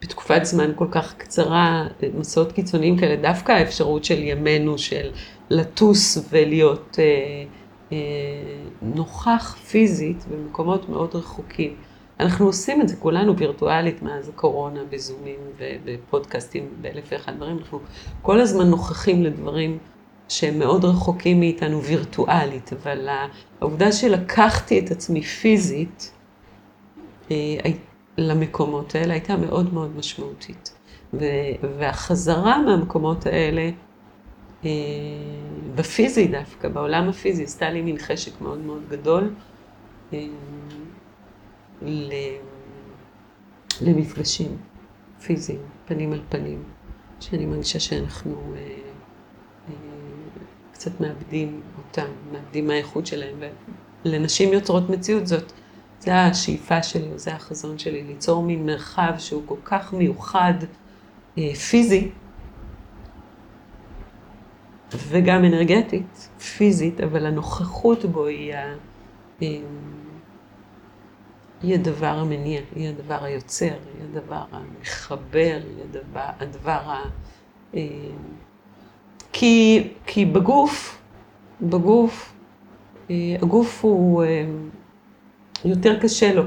בתקופת זמן כל כך קצרה, מסעות קיצוניים כאלה, דווקא האפשרות של ימינו, של לטוס ולהיות... אה, נוכח פיזית במקומות מאוד רחוקים. אנחנו עושים את זה כולנו וירטואלית מאז הקורונה, בזומים ובפודקאסטים באלף ואחד דברים. אנחנו כל הזמן נוכחים לדברים שהם מאוד רחוקים מאיתנו וירטואלית, אבל העובדה שלקחתי את עצמי פיזית אה, למקומות האלה הייתה מאוד מאוד משמעותית. והחזרה מהמקומות האלה אה, בפיזי דווקא, בעולם הפיזי, עשתה לי מין חשק מאוד מאוד גדול אה, למפגשים פיזיים, פנים על פנים, שאני מרגישה שאנחנו אה, קצת מאבדים אותם, מאבדים מהאיכות שלהם, ולנשים יוצרות מציאות זאת. זה השאיפה שלי, זה החזון שלי, ליצור מין מרחב שהוא כל כך מיוחד פיזי, וגם אנרגטית, פיזית, אבל הנוכחות בו היא, ה... היא הדבר המניע, היא הדבר היוצר, היא הדבר המחבר, היא הדבר, הדבר ה... כי, כי בגוף, בגוף, הגוף הוא יותר קשה לו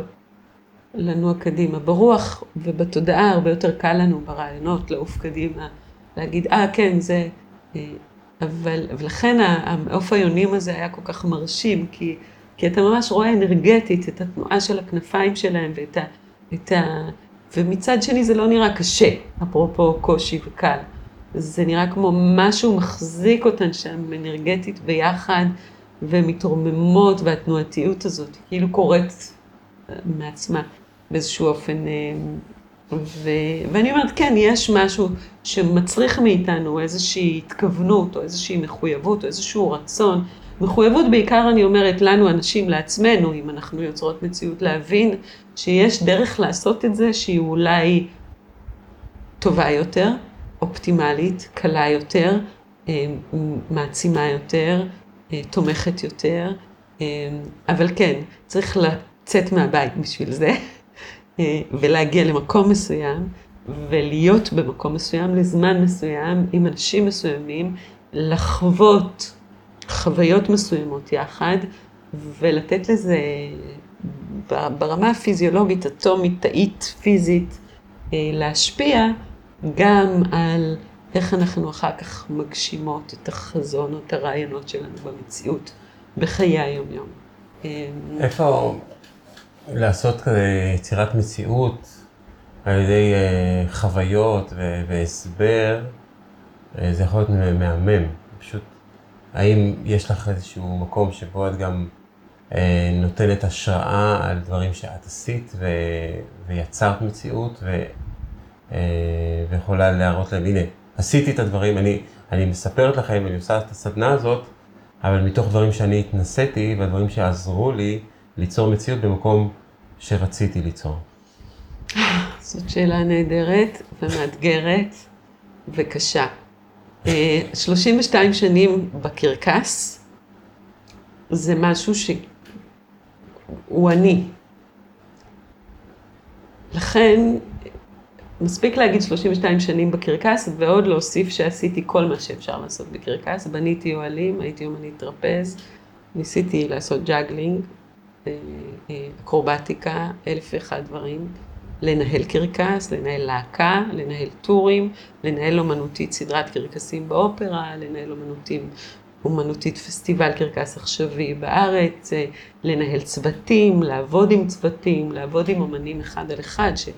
לנוע קדימה. ברוח ובתודעה הרבה יותר קל לנו ברעיונות לעוף קדימה, להגיד, אה, ah, כן, זה... אבל, ולכן העוף היונים הזה היה כל כך מרשים, כי, כי אתה ממש רואה אנרגטית את התנועה של הכנפיים שלהם ואת ה... את ה ומצד שני זה לא נראה קשה, אפרופו קושי וקל. זה נראה כמו משהו מחזיק אותן שם אנרגטית ביחד, ומתרוממות, והתנועתיות הזאת כאילו קורית אה, מעצמה באיזשהו אופן. ו... ואני אומרת, כן, יש משהו שמצריך מאיתנו איזושהי התכוונות, או איזושהי מחויבות, או איזשהו רצון. מחויבות בעיקר, אני אומרת, לנו, אנשים, לעצמנו, אם אנחנו יוצרות מציאות, להבין שיש דרך לעשות את זה שהיא אולי טובה יותר, אופטימלית, קלה יותר, אה, מעצימה יותר, אה, תומכת יותר, אה, אבל כן, צריך לצאת מהבית בשביל זה, ולהגיע למקום מסוים, ולהיות במקום מסוים לזמן מסוים, עם אנשים מסוימים, לחוות חוויות מסוימות יחד, ולתת לזה ברמה הפיזיולוגית, אטומית, תאית, פיזית, להשפיע גם על איך אנחנו אחר כך מגשימות את החזון או את הרעיונות שלנו במציאות, בחיי היום-יום. איפה לעשות כזה יצירת מציאות על ידי אה, חוויות והסבר, אה, זה יכול להיות מהמם. פשוט, האם יש לך איזשהו מקום שבו את גם אה, נותנת השראה על דברים שאת עשית ויצרת מציאות, ויכולה להראות להם, הנה, עשיתי את הדברים, אני, אני מספרת לכם, אני עושה את הסדנה הזאת, אבל מתוך דברים שאני התנסיתי והדברים שעזרו לי ליצור מציאות במקום שרציתי ליצור. זאת שאלה נהדרת ומאתגרת וקשה. 32 אה, שנים בקרקס זה משהו שהוא אני. לכן מספיק להגיד 32 שנים בקרקס, ועוד להוסיף שעשיתי כל מה שאפשר לעשות בקרקס. בניתי אוהלים, הייתי אומנית טרפז, ניסיתי לעשות juggling, אקרובטיקה, אלף ואחד דברים. לנהל קרקס, לנהל להקה, לנהל טורים, לנהל אומנותית סדרת קרקסים באופרה, לנהל אומנותים, אומנותית פסטיבל קרקס עכשווי בארץ, אה, לנהל צוותים, לעבוד עם צוותים, לעבוד עם אומנים אחד על אחד, ש...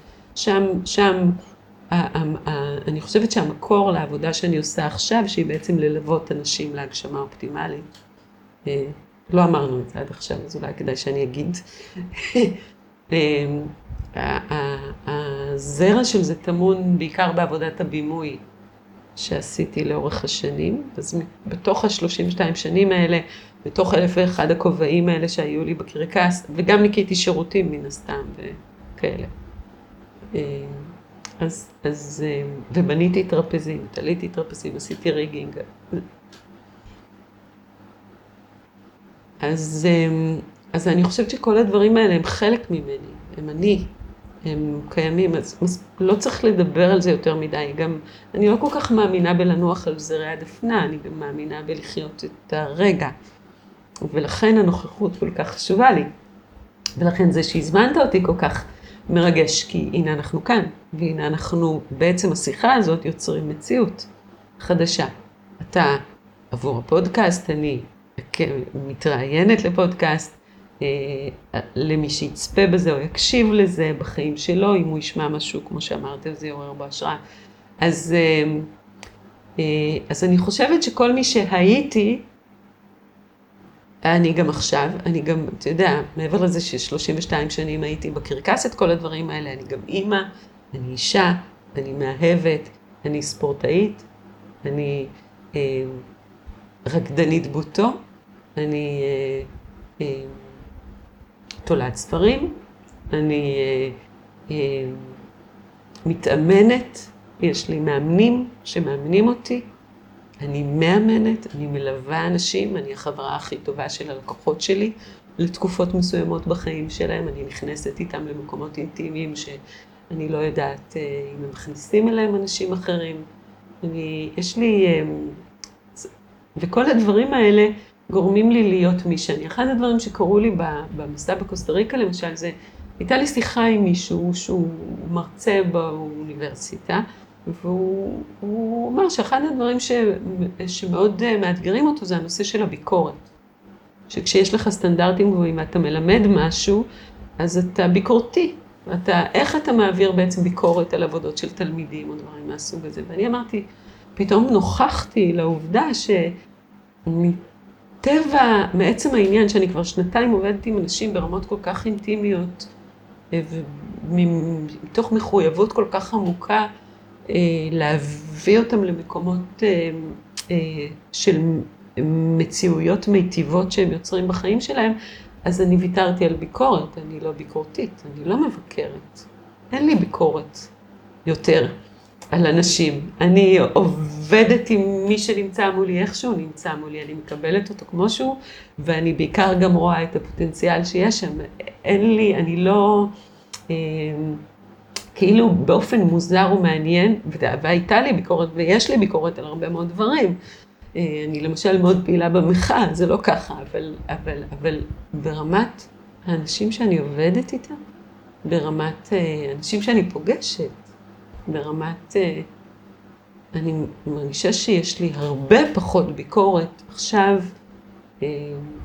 שם, אני חושבת שהמקור לעבודה שאני עושה עכשיו, שהיא בעצם ללוות אנשים להגשמה אופטימלית. לא אמרנו את זה עד עכשיו, אז אולי כדאי שאני אגיד. אה, הזרע של זה טמון בעיקר בעבודת הבימוי שעשיתי לאורך השנים. אז בתוך ה-32 שנים האלה, בתוך אלף ואחד הכובעים האלה שהיו לי בקרקס, וגם ניקיתי שירותים מן הסתם וכאלה. אה, אז, אז, אה, ובניתי טרפזים, תליתי טרפזים, עשיתי ריגינג. אז, אה, אז אני חושבת שכל הדברים האלה הם חלק ממני, הם אני, הם קיימים, אז, אז לא צריך לדבר על זה יותר מדי. גם, אני לא כל כך מאמינה בלנוח על זרי הדפנה, אני גם מאמינה בלחיות את הרגע. ולכן הנוכחות כל כך חשובה לי. ולכן זה שהזמנת אותי כל כך מרגש, כי הנה אנחנו כאן, והנה אנחנו, בעצם השיחה הזאת יוצרים מציאות חדשה. אתה עבור הפודקאסט, אני מתראיינת לפודקאסט, אה, למי שיצפה בזה או יקשיב לזה בחיים שלו, אם הוא ישמע משהו, כמו שאמרתם, זה יעורר בו השראה. אז, אה, אה, אז אני חושבת שכל מי שהייתי, אני גם עכשיו, אני גם, אתה יודע, מעבר לזה ש-32 שנים הייתי בקרקס את כל הדברים האלה, אני גם אימא, אני אישה, אני מאהבת, אני ספורטאית, אני אה, רקדנית בוטו, אני אה, אה, תולעת ספרים, אני אה, מתאמנת, יש לי מאמנים שמאמנים אותי, אני מאמנת, אני מלווה אנשים, אני החברה הכי טובה של הלקוחות שלי לתקופות מסוימות בחיים שלהם, אני נכנסת איתם למקומות אינטימיים שאני לא יודעת אם הם מכניסים אליהם אנשים אחרים. אני, יש לי, וכל הדברים האלה גורמים לי להיות מי שאני. אחד הדברים שקרו לי במסע בקוסטה ריקה למשל, זה, הייתה לי שיחה עם מישהו שהוא מרצה באוניברסיטה, והוא אמר שאחד הדברים ש, שמאוד אה, מאתגרים אותו זה הנושא של הביקורת. שכשיש לך סטנדרטים גבוהים ואתה מלמד משהו, אז אתה ביקורתי. אתה, איך אתה מעביר בעצם ביקורת על עבודות של תלמידים או דברים מהסוג הזה? ואני אמרתי, פתאום נוכחתי לעובדה שמטבע, מעצם העניין שאני כבר שנתיים עובדת עם אנשים ברמות כל כך אינטימיות, אה, ומתוך מחויבות כל כך עמוקה, אה, להביא אותם למקומות אה, של מציאויות מיטיבות שהם יוצרים בחיים שלהם, אז אני ויתרתי על ביקורת, אני לא ביקורתית, אני לא מבקרת. אין לי ביקורת יותר על אנשים. אני עובדת עם מי שנמצא מולי איך שהוא נמצא מולי, אני מקבלת אותו כמו שהוא, ואני בעיקר גם רואה את הפוטנציאל שיש שם. אין לי, אני לא... אה, כאילו באופן מוזר ומעניין, והייתה לי ביקורת, ויש לי ביקורת על הרבה מאוד דברים. אה, אני למשל מאוד פעילה במחאה, זה לא ככה, אבל, אבל, אבל ברמת האנשים שאני עובדת איתם, ברמת אה, אנשים שאני פוגשת, ברמת... אה, אני מרגישה שיש לי הרבה פחות ביקורת עכשיו,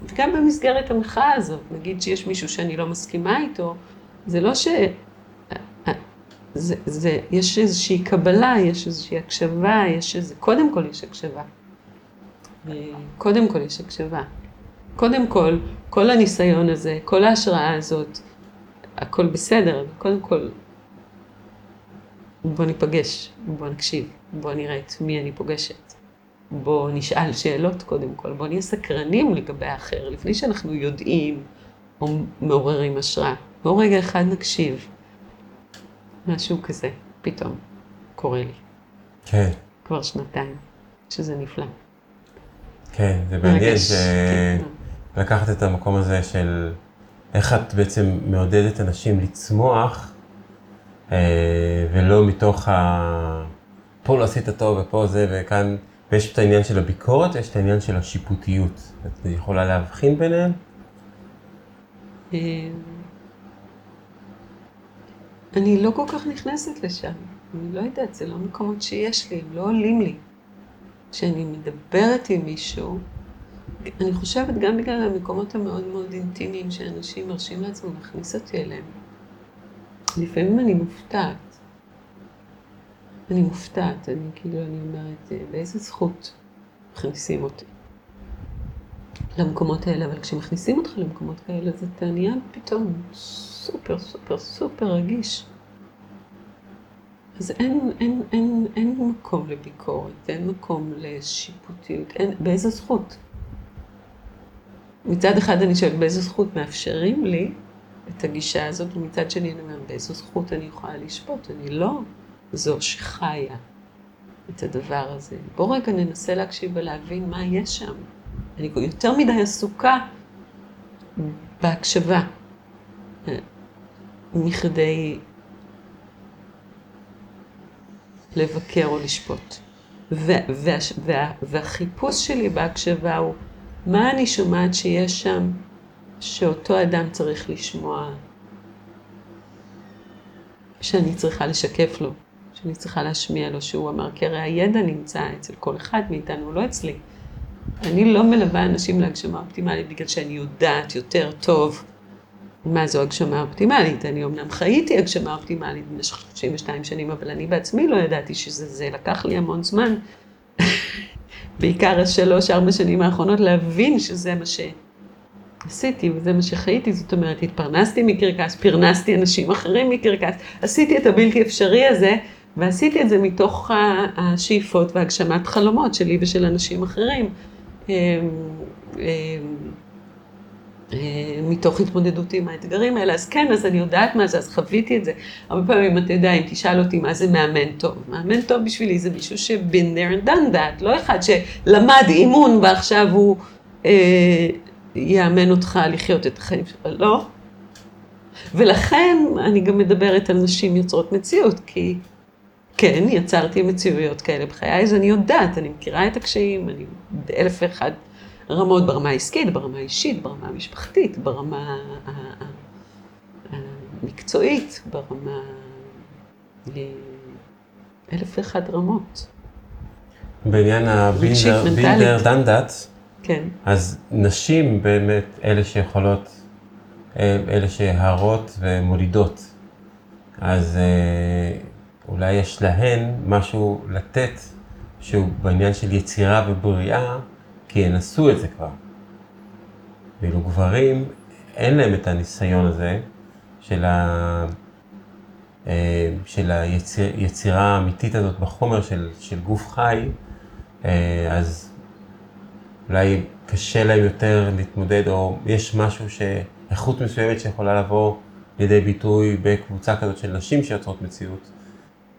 וגם במסגרת המחאה הזאת, נגיד שיש מישהו שאני לא מסכימה איתו, זה לא ש... זה, זה, יש איזושהי קבלה, יש איזושהי הקשבה, יש איזה, קודם כל יש הקשבה. קודם כל יש הקשבה. קודם כל, כל הניסיון הזה, כל ההשראה הזאת, הכל בסדר, קודם כל, בוא ניפגש, בוא נקשיב, בוא נראה את מי אני פוגשת. בוא נשאל שאלות קודם כל, בוא נהיה סקרנים לגבי האחר, לפני שאנחנו יודעים או מעוררים השראה. בוא רגע אחד נקשיב. משהו כזה, פתאום, קורה לי. כן. כבר שנתיים, שזה נפלא. כן, זה מעניין שלקחת את המקום הזה של איך את בעצם מעודדת אנשים לצמוח, ולא מתוך ה... פה לא עשית טוב ופה זה וכאן, ויש את העניין של הביקורת ויש את העניין של השיפוטיות. את יכולה להבחין ביניהם? אה, אני לא כל כך נכנסת לשם. אני לא יודעת, זה לא מקומות שיש לי, הם לא עולים לי. כשאני מדברת עם מישהו, אני חושבת גם בגלל המקומות המאוד מאוד אינטימיים שאנשים מרשים לעצמם להכניס אותי אליהם. לפעמים אני מופתעת. אני מופתעת, אני כאילו, אני אומרת, באיזה זכות מכניסים אותי למקומות האלה, אבל כשמכניסים אותך למקומות כאלה, אתה נהיה פתאום סופר סופר סופר רגיש. אז אין, אין, אין, אין מקום לביקורת, אין מקום לשיפוטיות, אין, באיזה זכות? מצד אחד אני שואלת באיזה זכות מאפשרים לי את הגישה הזאת, ומצד שני אני אומרת באיזו זכות אני יכולה לשפוט, אני לא זו שחיה את הדבר הזה. בואו רגע ננסה להקשיב ולהבין מה יש שם. אני יותר מדי עסוקה בהקשבה, מכדי לבקר או לשפוט. וה, וה, והחיפוש שלי בהקשבה הוא, מה אני שומעת שיש שם שאותו אדם צריך לשמוע, שאני צריכה לשקף לו, שאני צריכה להשמיע לו, שהוא אמר, כי הרי הידע נמצא אצל כל אחד מאיתנו, לא אצלי. אני לא מלווה אנשים להגשמה אופטימלית בגלל שאני יודעת יותר טוב מה זו הגשמה אופטימלית. אני אמנם חייתי הגשמה אופטימלית במשך 32 שנים, אבל אני בעצמי לא ידעתי שזה זה. לקח לי המון זמן, בעיקר השלוש-ארבע שנים האחרונות, להבין שזה מה שעשיתי וזה מה שחייתי. זאת אומרת, התפרנסתי מקרקס, פרנסתי אנשים אחרים מקרקס, עשיתי את הבלתי אפשרי הזה, ועשיתי את זה מתוך השאיפות והגשמת חלומות שלי ושל אנשים אחרים. אמ, אמ, אה, מתוך התמודדות עם האתגרים האלה, אז כן, אז אני יודעת מה זה, אז חוויתי את זה. הרבה פעמים, אתה יודע, אם תשאל אותי מה זה מאמן טוב, מאמן טוב בשבילי זה מישהו ש- been there and done that, לא אחד שלמד אימון ועכשיו הוא אה, יאמן אותך לחיות את החיים שלך, לא. ולכן אני גם מדברת על נשים יוצרות מציאות, כי כן, יצרתי מציאויות כאלה בחיי, אז אני יודעת, אני מכירה את הקשיים, אני באלף ואחד רמות ברמה העסקית, ברמה האישית, ברמה המשפחתית, ברמה המקצועית, ברמה... אלף ואחת רמות. בעניין הבילדר דנדט, כן. אז נשים באמת אלה שיכולות, אלה שהרות ומולידות אז אה, אולי יש להן משהו לתת שהוא בעניין של יצירה ובריאה, כי הן עשו את זה כבר. ואילו גברים, אין להם את הניסיון הזה של, ה... אה, של היצירה האמיתית הזאת בחומר של, של גוף חי, אה, אז אולי קשה להם יותר להתמודד, או יש משהו, ש... איכות מסוימת שיכולה לבוא לידי ביטוי בקבוצה כזאת של נשים שיוצרות מציאות,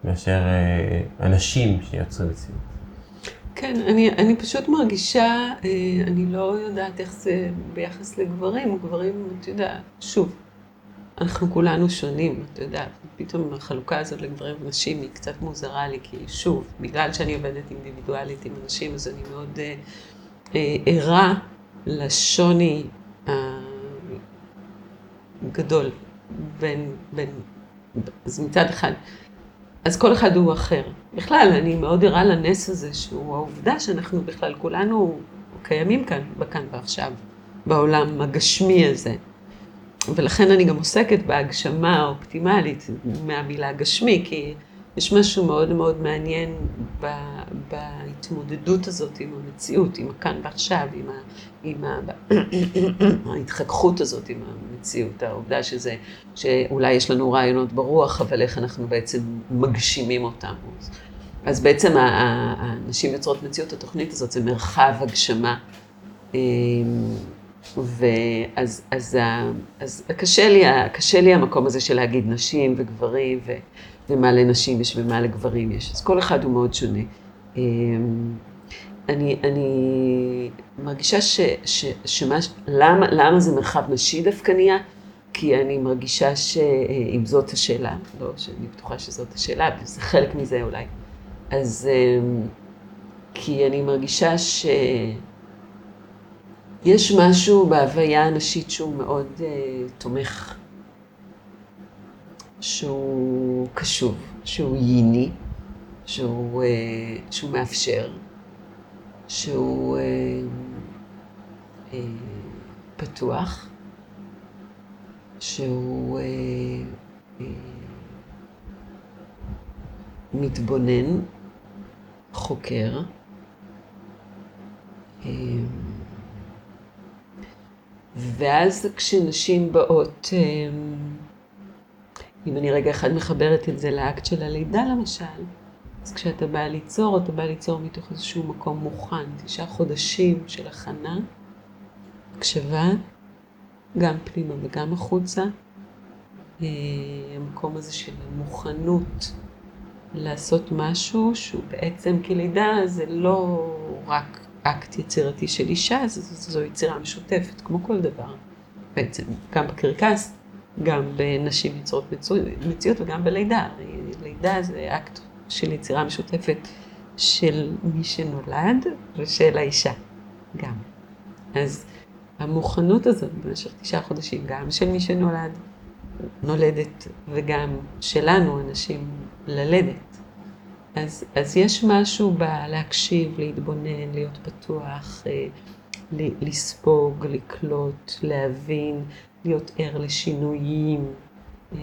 מאשר אה, אנשים שיוצרים מציאות. כן, אני, אני פשוט מרגישה, אה, אני לא יודעת איך זה ביחס לגברים, גברים, אתה יודע, שוב, אנחנו כולנו שונים, אתה יודע, פתאום החלוקה הזאת לגברים ונשים היא קצת מוזרה לי, כי שוב, בגלל שאני עובדת אינדיבידואלית עם אנשים, אז אני מאוד אה, ערה לשוני הגדול בין, בין, אז מצד אחד, אז כל אחד הוא אחר. בכלל, אני מאוד ערה לנס הזה, שהוא העובדה שאנחנו בכלל כולנו קיימים כאן, בכאן ועכשיו, בעולם הגשמי הזה. ולכן אני גם עוסקת בהגשמה האופטימלית מהמילה גשמי, כי יש משהו מאוד מאוד מעניין בהתמודדות הזאת עם המציאות, עם הכאן ועכשיו, עם, ה, עם ה, ההתחככות הזאת עם המציאות, העובדה שזה, שאולי יש לנו רעיונות ברוח, אבל איך אנחנו בעצם מגשימים אותם. אז בעצם הנשים יוצרות מציאות, התוכנית הזאת זה מרחב הגשמה. ואז אז, אז, אז קשה, לי, קשה לי המקום הזה של להגיד נשים וגברים, ו, ומה לנשים יש ומה לגברים יש. אז כל אחד הוא מאוד שונה. אמ, אני, אני מרגישה ש, ש, שמה, למה, למה זה מרחב נשי דווקא נהיה? כי אני מרגישה שאם זאת השאלה, לא שאני בטוחה שזאת השאלה, וזה חלק מזה אולי, אז אמ, כי אני מרגישה ש... יש משהו בהוויה הנשית שהוא מאוד uh, תומך, שהוא קשוב, שהוא ייני, שהוא, uh, שהוא מאפשר, שהוא uh, uh, פתוח, שהוא uh, uh, מתבונן, חוקר. Uh, ואז כשנשים באות, אמ, אם אני רגע אחד מחברת את זה לאקט של הלידה למשל, אז כשאתה בא ליצור, אתה בא ליצור מתוך איזשהו מקום מוכן, תשעה חודשים של הכנה, הקשבה, גם פנימה וגם החוצה. אה, המקום הזה של מוכנות לעשות משהו שהוא בעצם, כי לידה זה לא רק אקט יצירתי של אישה, זו, זו יצירה משותפת, כמו כל דבר. בעצם, גם בקרקס, גם בנשים יוצרות מציאות וגם בלידה. לידה זה אקט של יצירה משותפת של מי שנולד ושל האישה, גם. אז המוכנות הזאת במשך תשעה חודשים, גם של מי שנולד, נולדת, וגם שלנו, אנשים, ללדת. אז, אז יש משהו בלהקשיב, להתבונן, להיות פתוח, אה, לספוג, לקלוט, להבין, להיות ער לשינויים אה,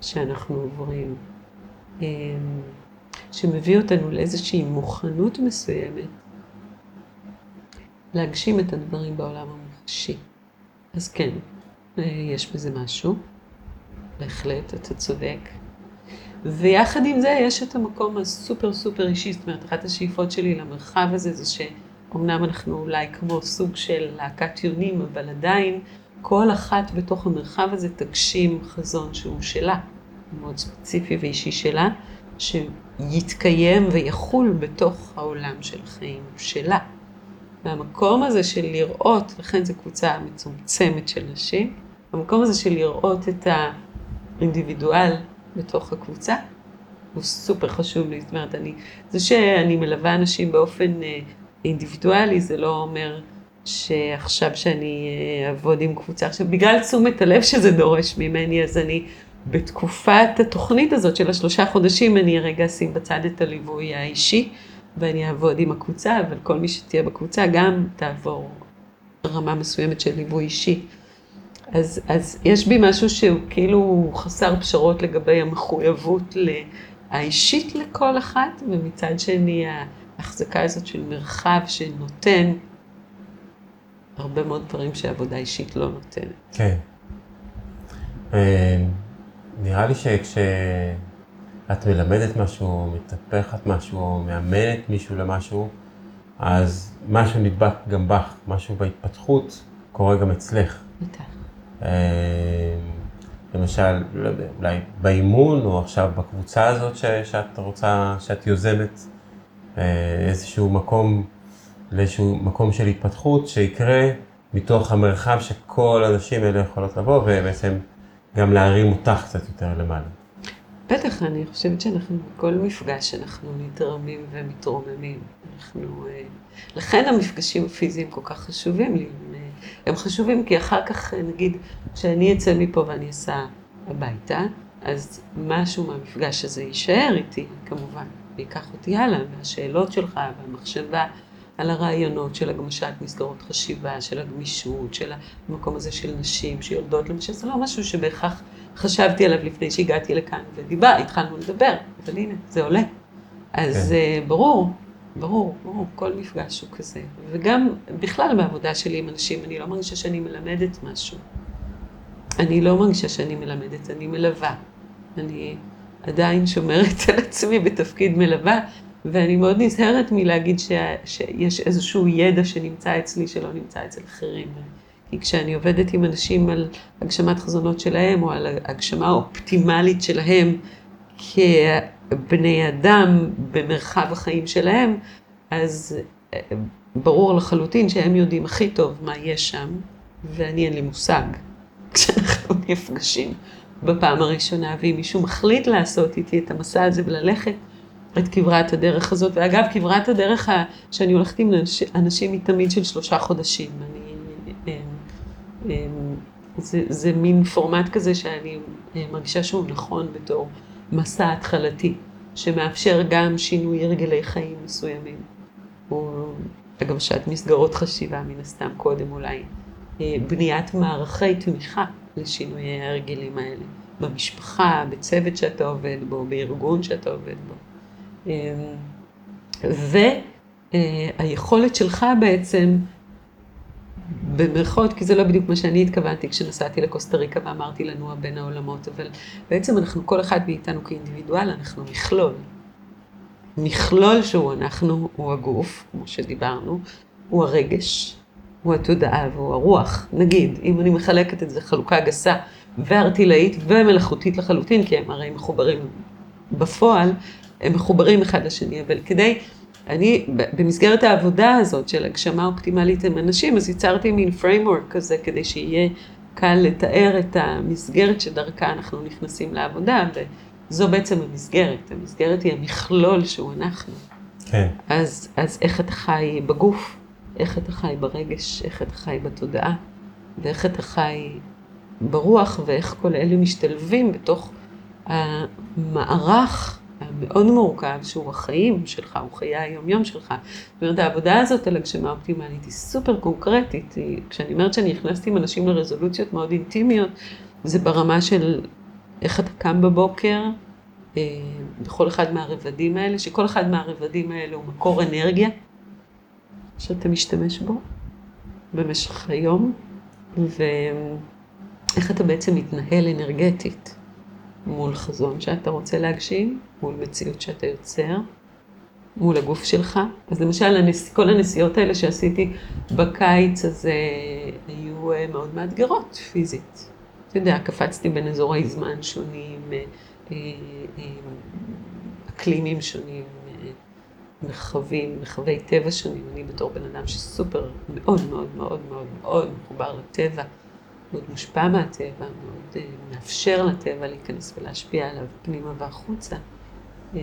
שאנחנו עוברים, אה, שמביא אותנו לאיזושהי מוכנות מסוימת להגשים את הדברים בעולם המוחשי. אז כן, יש בזה משהו, בהחלט, אתה צודק. ויחד עם זה יש את המקום הסופר סופר אישי, זאת אומרת, אחת השאיפות שלי למרחב הזה זה שאומנם אנחנו אולי כמו סוג של להקת יונים, אבל עדיין כל אחת בתוך המרחב הזה תגשים חזון שהוא שלה, מאוד ספציפי ואישי שלה, שיתקיים ויחול בתוך העולם של החיים שלה. והמקום הזה של לראות, לכן זו קבוצה מצומצמת של נשים, המקום הזה של לראות את האינדיבידואל בתוך הקבוצה, הוא סופר חשוב לי. זאת אומרת, אני, זה שאני מלווה אנשים באופן אה, אינדיבידואלי, זה לא אומר שעכשיו שאני אה, אעבוד עם קבוצה. עכשיו, בגלל תשומת הלב שזה דורש ממני, אז אני בתקופת התוכנית הזאת של השלושה חודשים, אני רגע אשים בצד את הליווי האישי, ואני אעבוד עם הקבוצה, אבל כל מי שתהיה בקבוצה גם תעבור רמה מסוימת של ליווי אישי. אז, אז יש בי משהו שהוא כאילו חסר פשרות לגבי המחויבות האישית לכל אחת, ומצד שני ההחזקה הזאת של מרחב שנותן הרבה מאוד דברים שעבודה אישית לא נותנת. כן. אה, נראה לי שכשאת מלמדת משהו, מטפחת משהו, מאמנת מישהו למשהו, אז משהו נדבק גם בך, משהו בהתפתחות קורה גם אצלך. בטח. אה, למשל, לא יודע, אולי באימון, או עכשיו בקבוצה הזאת ש, שאת רוצה, שאת יוזמת, אה, איזשהו מקום, לאיזשהו מקום של התפתחות שיקרה מתוך המרחב שכל הנשים האלה יכולות לבוא, ובעצם גם להרים אותך קצת יותר למעלה. בטח, אני חושבת שאנחנו, בכל מפגש אנחנו נתרמים ומתרוממים. אנחנו, אה, לכן המפגשים הפיזיים כל כך חשובים לי. הם, אה, חשובים כי אחר כך, אה, נגיד, כשאני אצא מפה ואני אסע הביתה, אז משהו מהמפגש הזה יישאר איתי, כמובן, ויקח אותי הלאה, והשאלות שלך והמחשבה על הרעיונות של הגמשת מסגרות חשיבה, של הגמישות, של המקום הזה של נשים שיולדות, למשל, זה לא משהו שבהכרח חשבתי עליו לפני שהגעתי לכאן ודיבר, התחלנו לדבר, אבל הנה, זה עולה. אז כן. uh, ברור, ברור, ברור, כל מפגש הוא כזה. וגם בכלל בעבודה שלי עם אנשים, אני לא מרגישה שאני מלמדת משהו. אני לא מרגישה שאני מלמדת, אני מלווה. אני עדיין שומרת על עצמי בתפקיד מלווה, ואני מאוד נזהרת מלהגיד ש... שיש איזשהו ידע שנמצא אצלי שלא נמצא אצל אחרים. כי כשאני עובדת עם אנשים על הגשמת חזונות שלהם, או על הגשמה אופטימלית שלהם כבני אדם במרחב החיים שלהם, אז אה, ברור לחלוטין שהם יודעים הכי טוב מה יש שם, ואני אין לי מושג כשאנחנו נפגשים בפעם הראשונה, ואם מישהו מחליט לעשות איתי את המסע הזה וללכת את כברת הדרך הזאת, ואגב, כברת הדרך שאני הולכת עם אנשים היא תמיד של שלושה חודשים. אני אמ, זה, זה מין פורמט כזה שאני אה, מרגישה שהוא נכון בתור מסע התחלתי, שמאפשר גם שינוי הרגלי חיים מסוימים, או הגמשת מסגרות חשיבה מן הסתם קודם אולי, אה, בניית מערכי תמיכה לשינויי ההרגלים האלה, במשפחה, בצוות שאתה עובד בו, בארגון שאתה עובד בו. אמ, והיכולת שלך בעצם במרכאות, כי זה לא בדיוק מה שאני התכוונתי כשנסעתי לקוסטה ריקה ואמרתי לנוע בין העולמות, אבל בעצם אנחנו, כל אחד מאיתנו כאינדיבידואל, אנחנו מכלול. מכלול שהוא אנחנו, הוא הגוף, כמו שדיברנו, הוא הרגש, הוא התודעה והוא הרוח. נגיד, אם אני מחלקת את זה חלוקה גסה וארטילאית ומלאכותית לחלוטין, כי הם הרי מחוברים בפועל, הם מחוברים אחד לשני, אבל כדי אני, במסגרת העבודה הזאת של הגשמה אופטימלית עם אנשים, אז יצרתי מין framework כזה כדי שיהיה קל לתאר את המסגרת שדרכה אנחנו נכנסים לעבודה, וזו בעצם המסגרת. המסגרת היא המכלול שהוא אנחנו. כן. אז, אז איך אתה חי בגוף, איך אתה חי ברגש, איך אתה חי בתודעה, ואיך אתה חי ברוח, ואיך כל אלה משתלבים בתוך המערך המאוד מורכב, שהוא החיים שלך, הוא חיי היומיום שלך. זאת אומרת, העבודה הזאת על הגשמה אופטימלית היא סופר קונקרטית. היא, כשאני אומרת שאני נכנסת עם אנשים לרזולוציות מאוד אינטימיות, זה ברמה של איך אתה קם בבוקר, אה, בכל אחד מהרבדים האלה, שכל אחד מהרבדים האלה הוא מקור אנרגיה שאתה משתמש בו במשך היום, ואיך אתה בעצם מתנהל אנרגטית. מול חזון שאתה רוצה להגשים, מול מציאות שאתה יוצר, מול הגוף שלך. אז למשל, הנס... כל הנסיעות האלה שעשיתי בקיץ הזה היו אה, מאוד מאתגרות פיזית. אתה יודע, קפצתי בין אזורי זמן שונים, אה, אה, אקלימים שונים, מרחבים, מרחבי טבע שונים. אני בתור בן אדם שסופר מאוד מאוד מאוד מאוד מאוד מחובר לטבע. מאוד מושפע מהטבע, מאוד uh, מאפשר לטבע להיכנס ולהשפיע עליו פנימה והחוצה. Uh,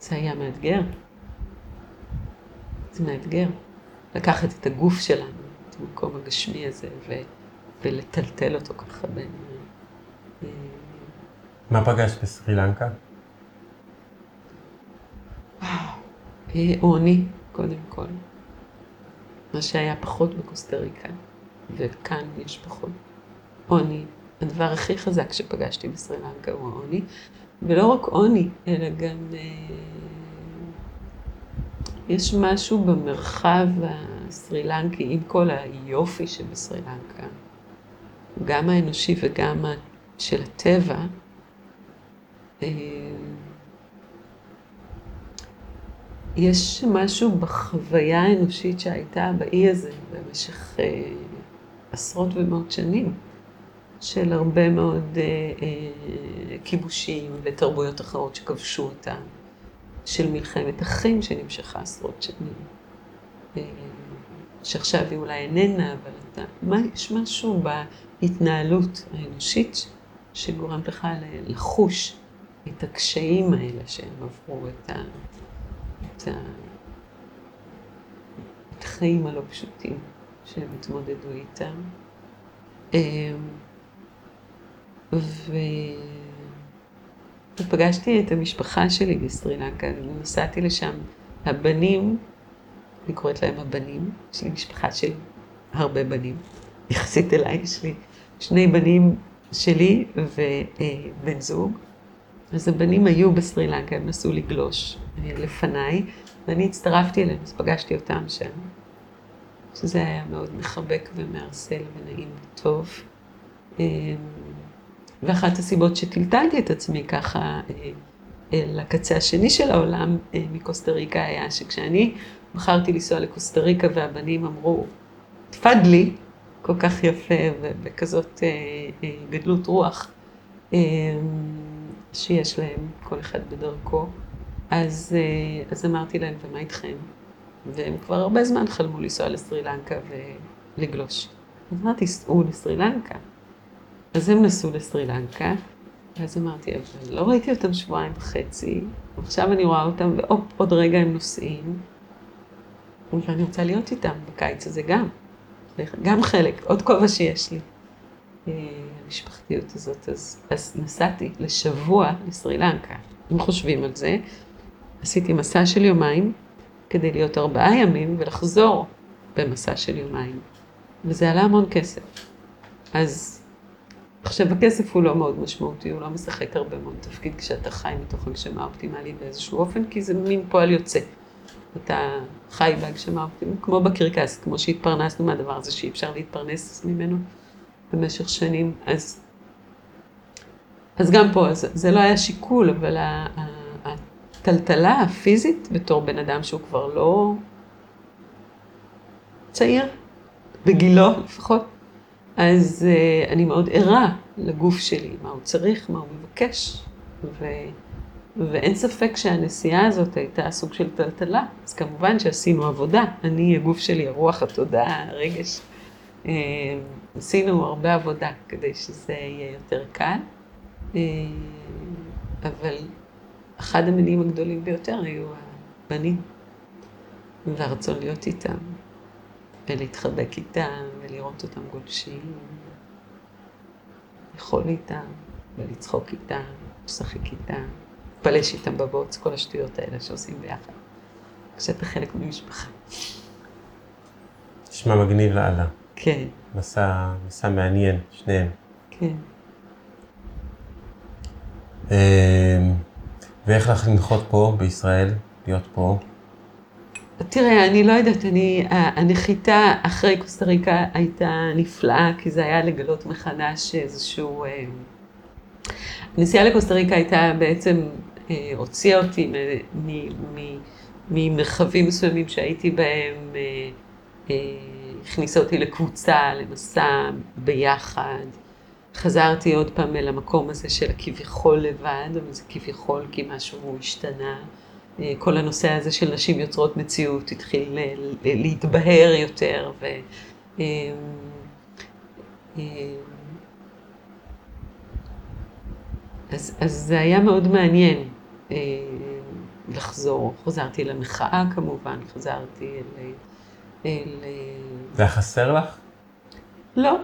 זה היה מאתגר. זה מאתגר. לקחת את הגוף שלנו, את המקום הגשמי הזה, ו- ולטלטל אותו ככה בין... Uh, מה פגשת בסרי לנקה? עוני, קודם כל. מה שהיה פחות בקוסטה ריקה. וכאן יש פחות עוני. הדבר הכי חזק שפגשתי בסרי לנקה הוא העוני, ולא רק עוני, אלא גם אה, יש משהו במרחב הסרי לנקי, עם כל היופי שבסרי לנקה, גם האנושי וגם של הטבע, אה, יש משהו בחוויה האנושית שהייתה באי הזה במשך אה, עשרות ומאות שנים, של הרבה מאוד אה, אה, כיבושים ותרבויות אחרות שכבשו אותם, של מלחמת אחים שנמשכה עשרות שנים, אה, שעכשיו היא אולי איננה, אבל אתה, מה, יש משהו בהתנהלות האנושית שגורם לך לחוש את הקשיים האלה שהם עברו, את, ה, את, ה, את החיים הלא פשוטים שהם התמודדו איתם. אמ. ופגשתי את המשפחה שלי בסרי לנקה, נסעתי לשם. הבנים, אני קוראת להם הבנים, יש לי משפחה של הרבה בנים, יחסית אליי, יש לי שני בנים שלי ובן זוג. אז הבנים היו בסרי לנקה, הם נסעו לגלוש לפניי, ואני הצטרפתי אליהם, אז פגשתי אותם שם. שזה היה מאוד מחבק ומערסל ונעים וטוב. אמ, ואחת הסיבות שטלטלתי את עצמי ככה אה, לקצה השני של העולם אה, מקוסטה ריקה היה שכשאני בחרתי לנסוע לקוסטה ריקה והבנים אמרו, תפדלי, כל כך יפה ובכזאת אה, גדלות רוח שיש להם, כל אחד בדרכו, אז, אז אמרתי להם, ומה איתכם? והם כבר הרבה זמן חלמו לנסוע לסרי לנקה ולגלוש. אז אמרתי, סעו לסרי לנקה. אז הם נסעו לסרי לנקה, ואז אמרתי, אבל לא ראיתי אותם שבועיים וחצי, ועכשיו אני רואה אותם, ועוד רגע הם נוסעים, ואני רוצה להיות איתם בקיץ הזה גם. גם חלק, עוד כובע שיש לי. אה, המשפחתיות הזאת. אז, אז נסעתי לשבוע לסרי לנקה. אם חושבים על זה, עשיתי מסע של יומיים כדי להיות ארבעה ימים ולחזור במסע של יומיים. וזה עלה המון כסף. אז עכשיו, הכסף הוא לא מאוד משמעותי, הוא לא משחק הרבה מאוד תפקיד כשאתה חי מתוך הגשמה אופטימלית באיזשהו אופן, כי זה מין פועל יוצא. אתה חי בהגשמה אופטימלית, כמו בקרקס, כמו שהתפרנסנו מהדבר הזה שאי אפשר להתפרנס ממנו במשך שנים. אז, אז גם פה, אז, זה לא היה שיקול, אבל הטלטלה הפיזית בתור בן אדם שהוא כבר לא צעיר, בגילו לפחות, אז uh, אני מאוד ערה לגוף שלי, מה הוא צריך, מה הוא מבקש, ו, ואין ספק שהנסיעה הזאת הייתה סוג של טלטלה, אז כמובן שעשינו עבודה, אני, הגוף שלי, הרוח, התודעה, הרגש, uh, עשינו הרבה עבודה כדי שזה יהיה יותר קל, uh, אבל אחד המניעים הגדולים ביותר היו הבנים, והרצון להיות איתם. ולהתחבק איתם, ולראות אותם גולשים, לאכול איתם, ולצחוק איתם, לשחק איתם, לפלש איתם בבוץ, כל השטויות האלה שעושים ביחד. כשאתה חלק ממשפחה. נשמע מגניב לאללה. כן. מסע, מסע מעניין, שניהם. כן. אמ, ואיך לך לנחות פה בישראל, להיות פה? תראה, אני לא יודעת, אני, הנחיתה אחרי קוסטה ריקה הייתה נפלאה, כי זה היה לגלות מחדש איזשהו... אה, הנסיעה לקוסטה ריקה הייתה בעצם, אה, הוציאה אותי ממרחבים מסוימים שהייתי בהם, אה, הכניסה אותי לקבוצה, למסע ביחד. חזרתי עוד פעם אל המקום הזה של הכביכול לבד, אבל זה כביכול כי משהו השתנה. אה, כל הנושא הזה של נשים יוצרות מציאות התחיל להתבהר יותר, ו... אה, אה, אז, אז זה היה מאוד מעניין לחזור. חזרתי למחאה כמובן, חזרתי אל... אל... זה היה חסר לך? לא.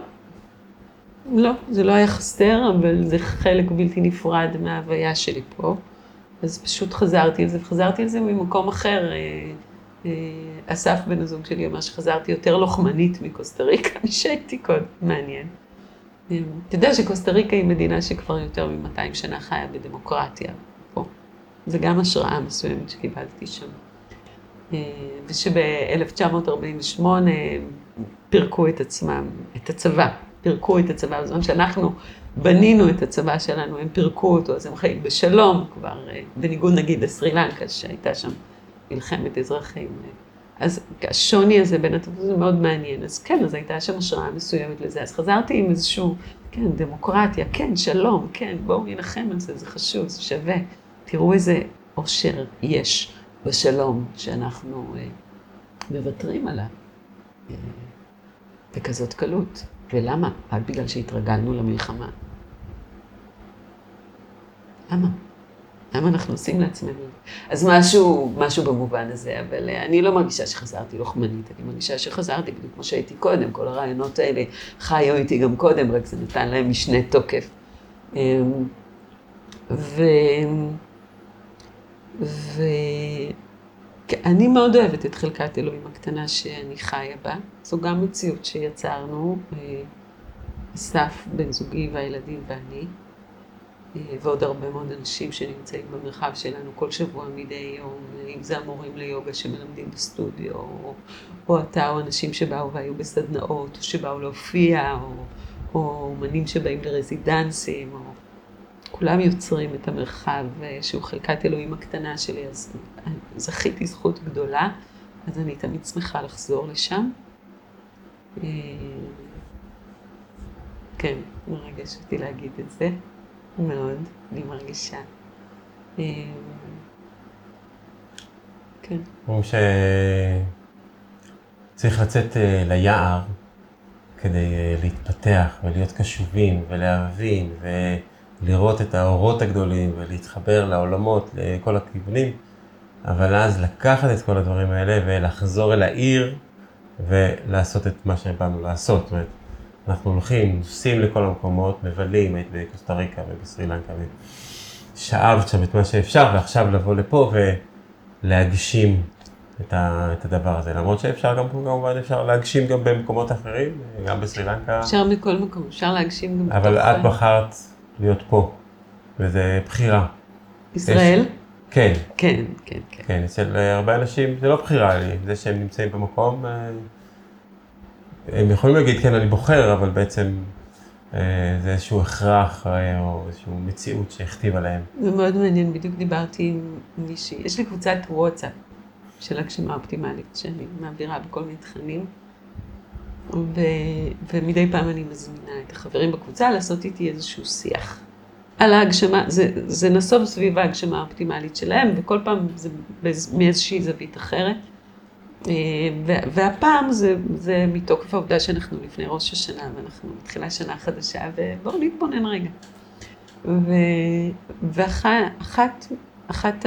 לא, זה לא היה חסר, אבל זה חלק בלתי נפרד מההוויה שלי פה. אז פשוט חזרתי על זה, וחזרתי על זה ממקום אחר, אה, אסף בן הזוג שלי אמר שחזרתי יותר לוחמנית מקוסטה ריקה משהייתי קודם, מעניין. אתה יודע שקוסטה ריקה היא מדינה שכבר יותר מ-200 שנה חיה בדמוקרטיה פה. זה גם השראה מסוימת שקיבלתי שם. ושב-1948 פירקו את עצמם, את הצבא, פירקו את הצבא, בזמן שאנחנו בנינו את הצבא שלנו, הם פירקו אותו, אז הם חיים בשלום כבר, בניגוד נגיד לסרי לנקה, שהייתה שם מלחמת אזרחים. אז השוני הזה בין התרבות זה מאוד מעניין. אז כן, אז הייתה שם השראה מסוימת לזה. אז חזרתי עם איזשהו, כן, דמוקרטיה, כן, שלום, כן, בואו נילחם על זה, זה חשוב, זה שווה. תראו איזה עושר יש בשלום שאנחנו אה, מוותרים עליו אה, בכזאת קלות. ולמה? רק בגלל שהתרגלנו למלחמה. למה? למה אנחנו עושים לעצמנו? אז משהו, משהו במובן הזה, אבל אה, אני לא מרגישה שחזרתי לוחמנית, אני מרגישה שחזרתי בדיוק כמו שהייתי קודם, כל הרעיונות האלה חיו איתי גם קודם, רק זה נתן להם משנה תוקף. אמ, ו... ואני מאוד אוהבת את חלקת אלוהים הקטנה שאני חיה בה. זו גם מציאות שיצרנו, אה, אסף, בן זוגי והילדים ואני. אה, ועוד הרבה מאוד אנשים שנמצאים במרחב שלנו כל שבוע מדי יום, אם זה המורים ליוגה שמלמדים בסטודיו, או, או אתה או אנשים שבאו והיו בסדנאות, או שבאו להופיע, או, או אומנים שבאים לרזידנסים, או... כולם יוצרים את המרחב אה, שהוא חלקת אלוהים הקטנה שלי, אז זכיתי זכות גדולה, אז אני תמיד שמחה לחזור לשם. אה, כן, מרגש אותי להגיד את זה. מאוד, אני מרגישה. אה, כן. אומרים שצריך לצאת ליער כדי להתפתח ולהיות קשובים ולהבין ולראות את האורות הגדולים ולהתחבר לעולמות, לכל הכיוונים, אבל אז לקחת את כל הדברים האלה ולחזור אל העיר ולעשות את מה שבאנו לעשות. זאת אומרת, אנחנו הולכים, נוסעים לכל המקומות, מבלים, היית בקוסטה ריקה ובסרי לנקה, ושאבת שם את מה שאפשר, ועכשיו לבוא לפה ולהגשים את, ה, את הדבר הזה. למרות שאפשר גם, כמובן, אפשר להגשים גם במקומות אחרים, גם בסרי לנקה. אפשר מכל מקום, אפשר להגשים גם אבל את בחרת להיות פה, וזה בחירה. ישראל? יש... כן. כן, כן, כן. כן, אצל הרבה אנשים זה לא בחירה לי, זה שהם נמצאים במקום. אה, הם יכולים להגיד, כן, אני בוחר, אבל בעצם אה, זה איזשהו הכרח אה, או איזושהי מציאות שהכתיב עליהם. זה מאוד מעניין, בדיוק דיברתי עם מישהי, יש לי קבוצת וואטסאפ של הגשמה אופטימלית, שאני מעבירה בכל מיני תכנים, ו... ומדי פעם אני מזמינה את החברים בקבוצה לעשות איתי איזשהו שיח. על ההגשמה, זה, זה נסוב סביב ההגשמה האופטימלית שלהם, וכל פעם זה מאיזושהי זווית אחרת. אה, והפעם זה, זה מתוקף העובדה שאנחנו לפני ראש השנה ואנחנו מתחילה שנה חדשה ובואו נתבונן רגע. ואחת אחת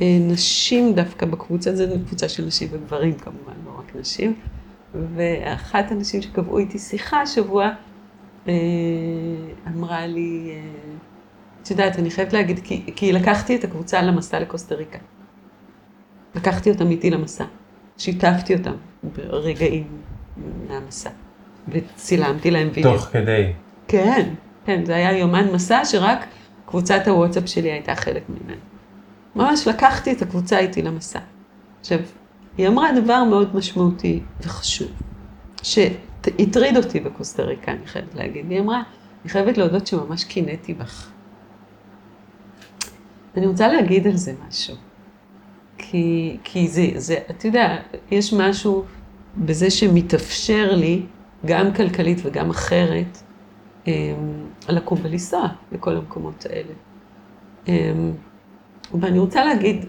הנשים דווקא בקבוצה, זו קבוצה של נשים וגברים כמובן, לא רק נשים, ואחת הנשים שקבעו איתי שיחה השבוע אה, אמרה לי, אה, את יודעת, אני חייבת להגיד, כי, כי לקחתי את הקבוצה למסע לקוסטה ריקה. לקחתי אותם איתי למסע. שיתפתי אותם ברגעים מהמסע, וצילמתי להם וידאו. תוך כדי. כן, כן, זה היה יומן מסע שרק קבוצת הוואטסאפ שלי הייתה חלק ממנו. ממש לקחתי את הקבוצה איתי למסע. עכשיו, היא אמרה דבר מאוד משמעותי וחשוב, שהטריד אותי בקוסטה ריקה, אני חייבת להגיד. היא אמרה, אני חייבת להודות שממש קינאתי בך. אני רוצה להגיד על זה משהו. כי, כי זה, זה, אתה יודע, יש משהו בזה שמתאפשר לי, גם כלכלית וגם אחרת, אמ, לקום ולנסוע לכל המקומות האלה. אמ, ואני רוצה להגיד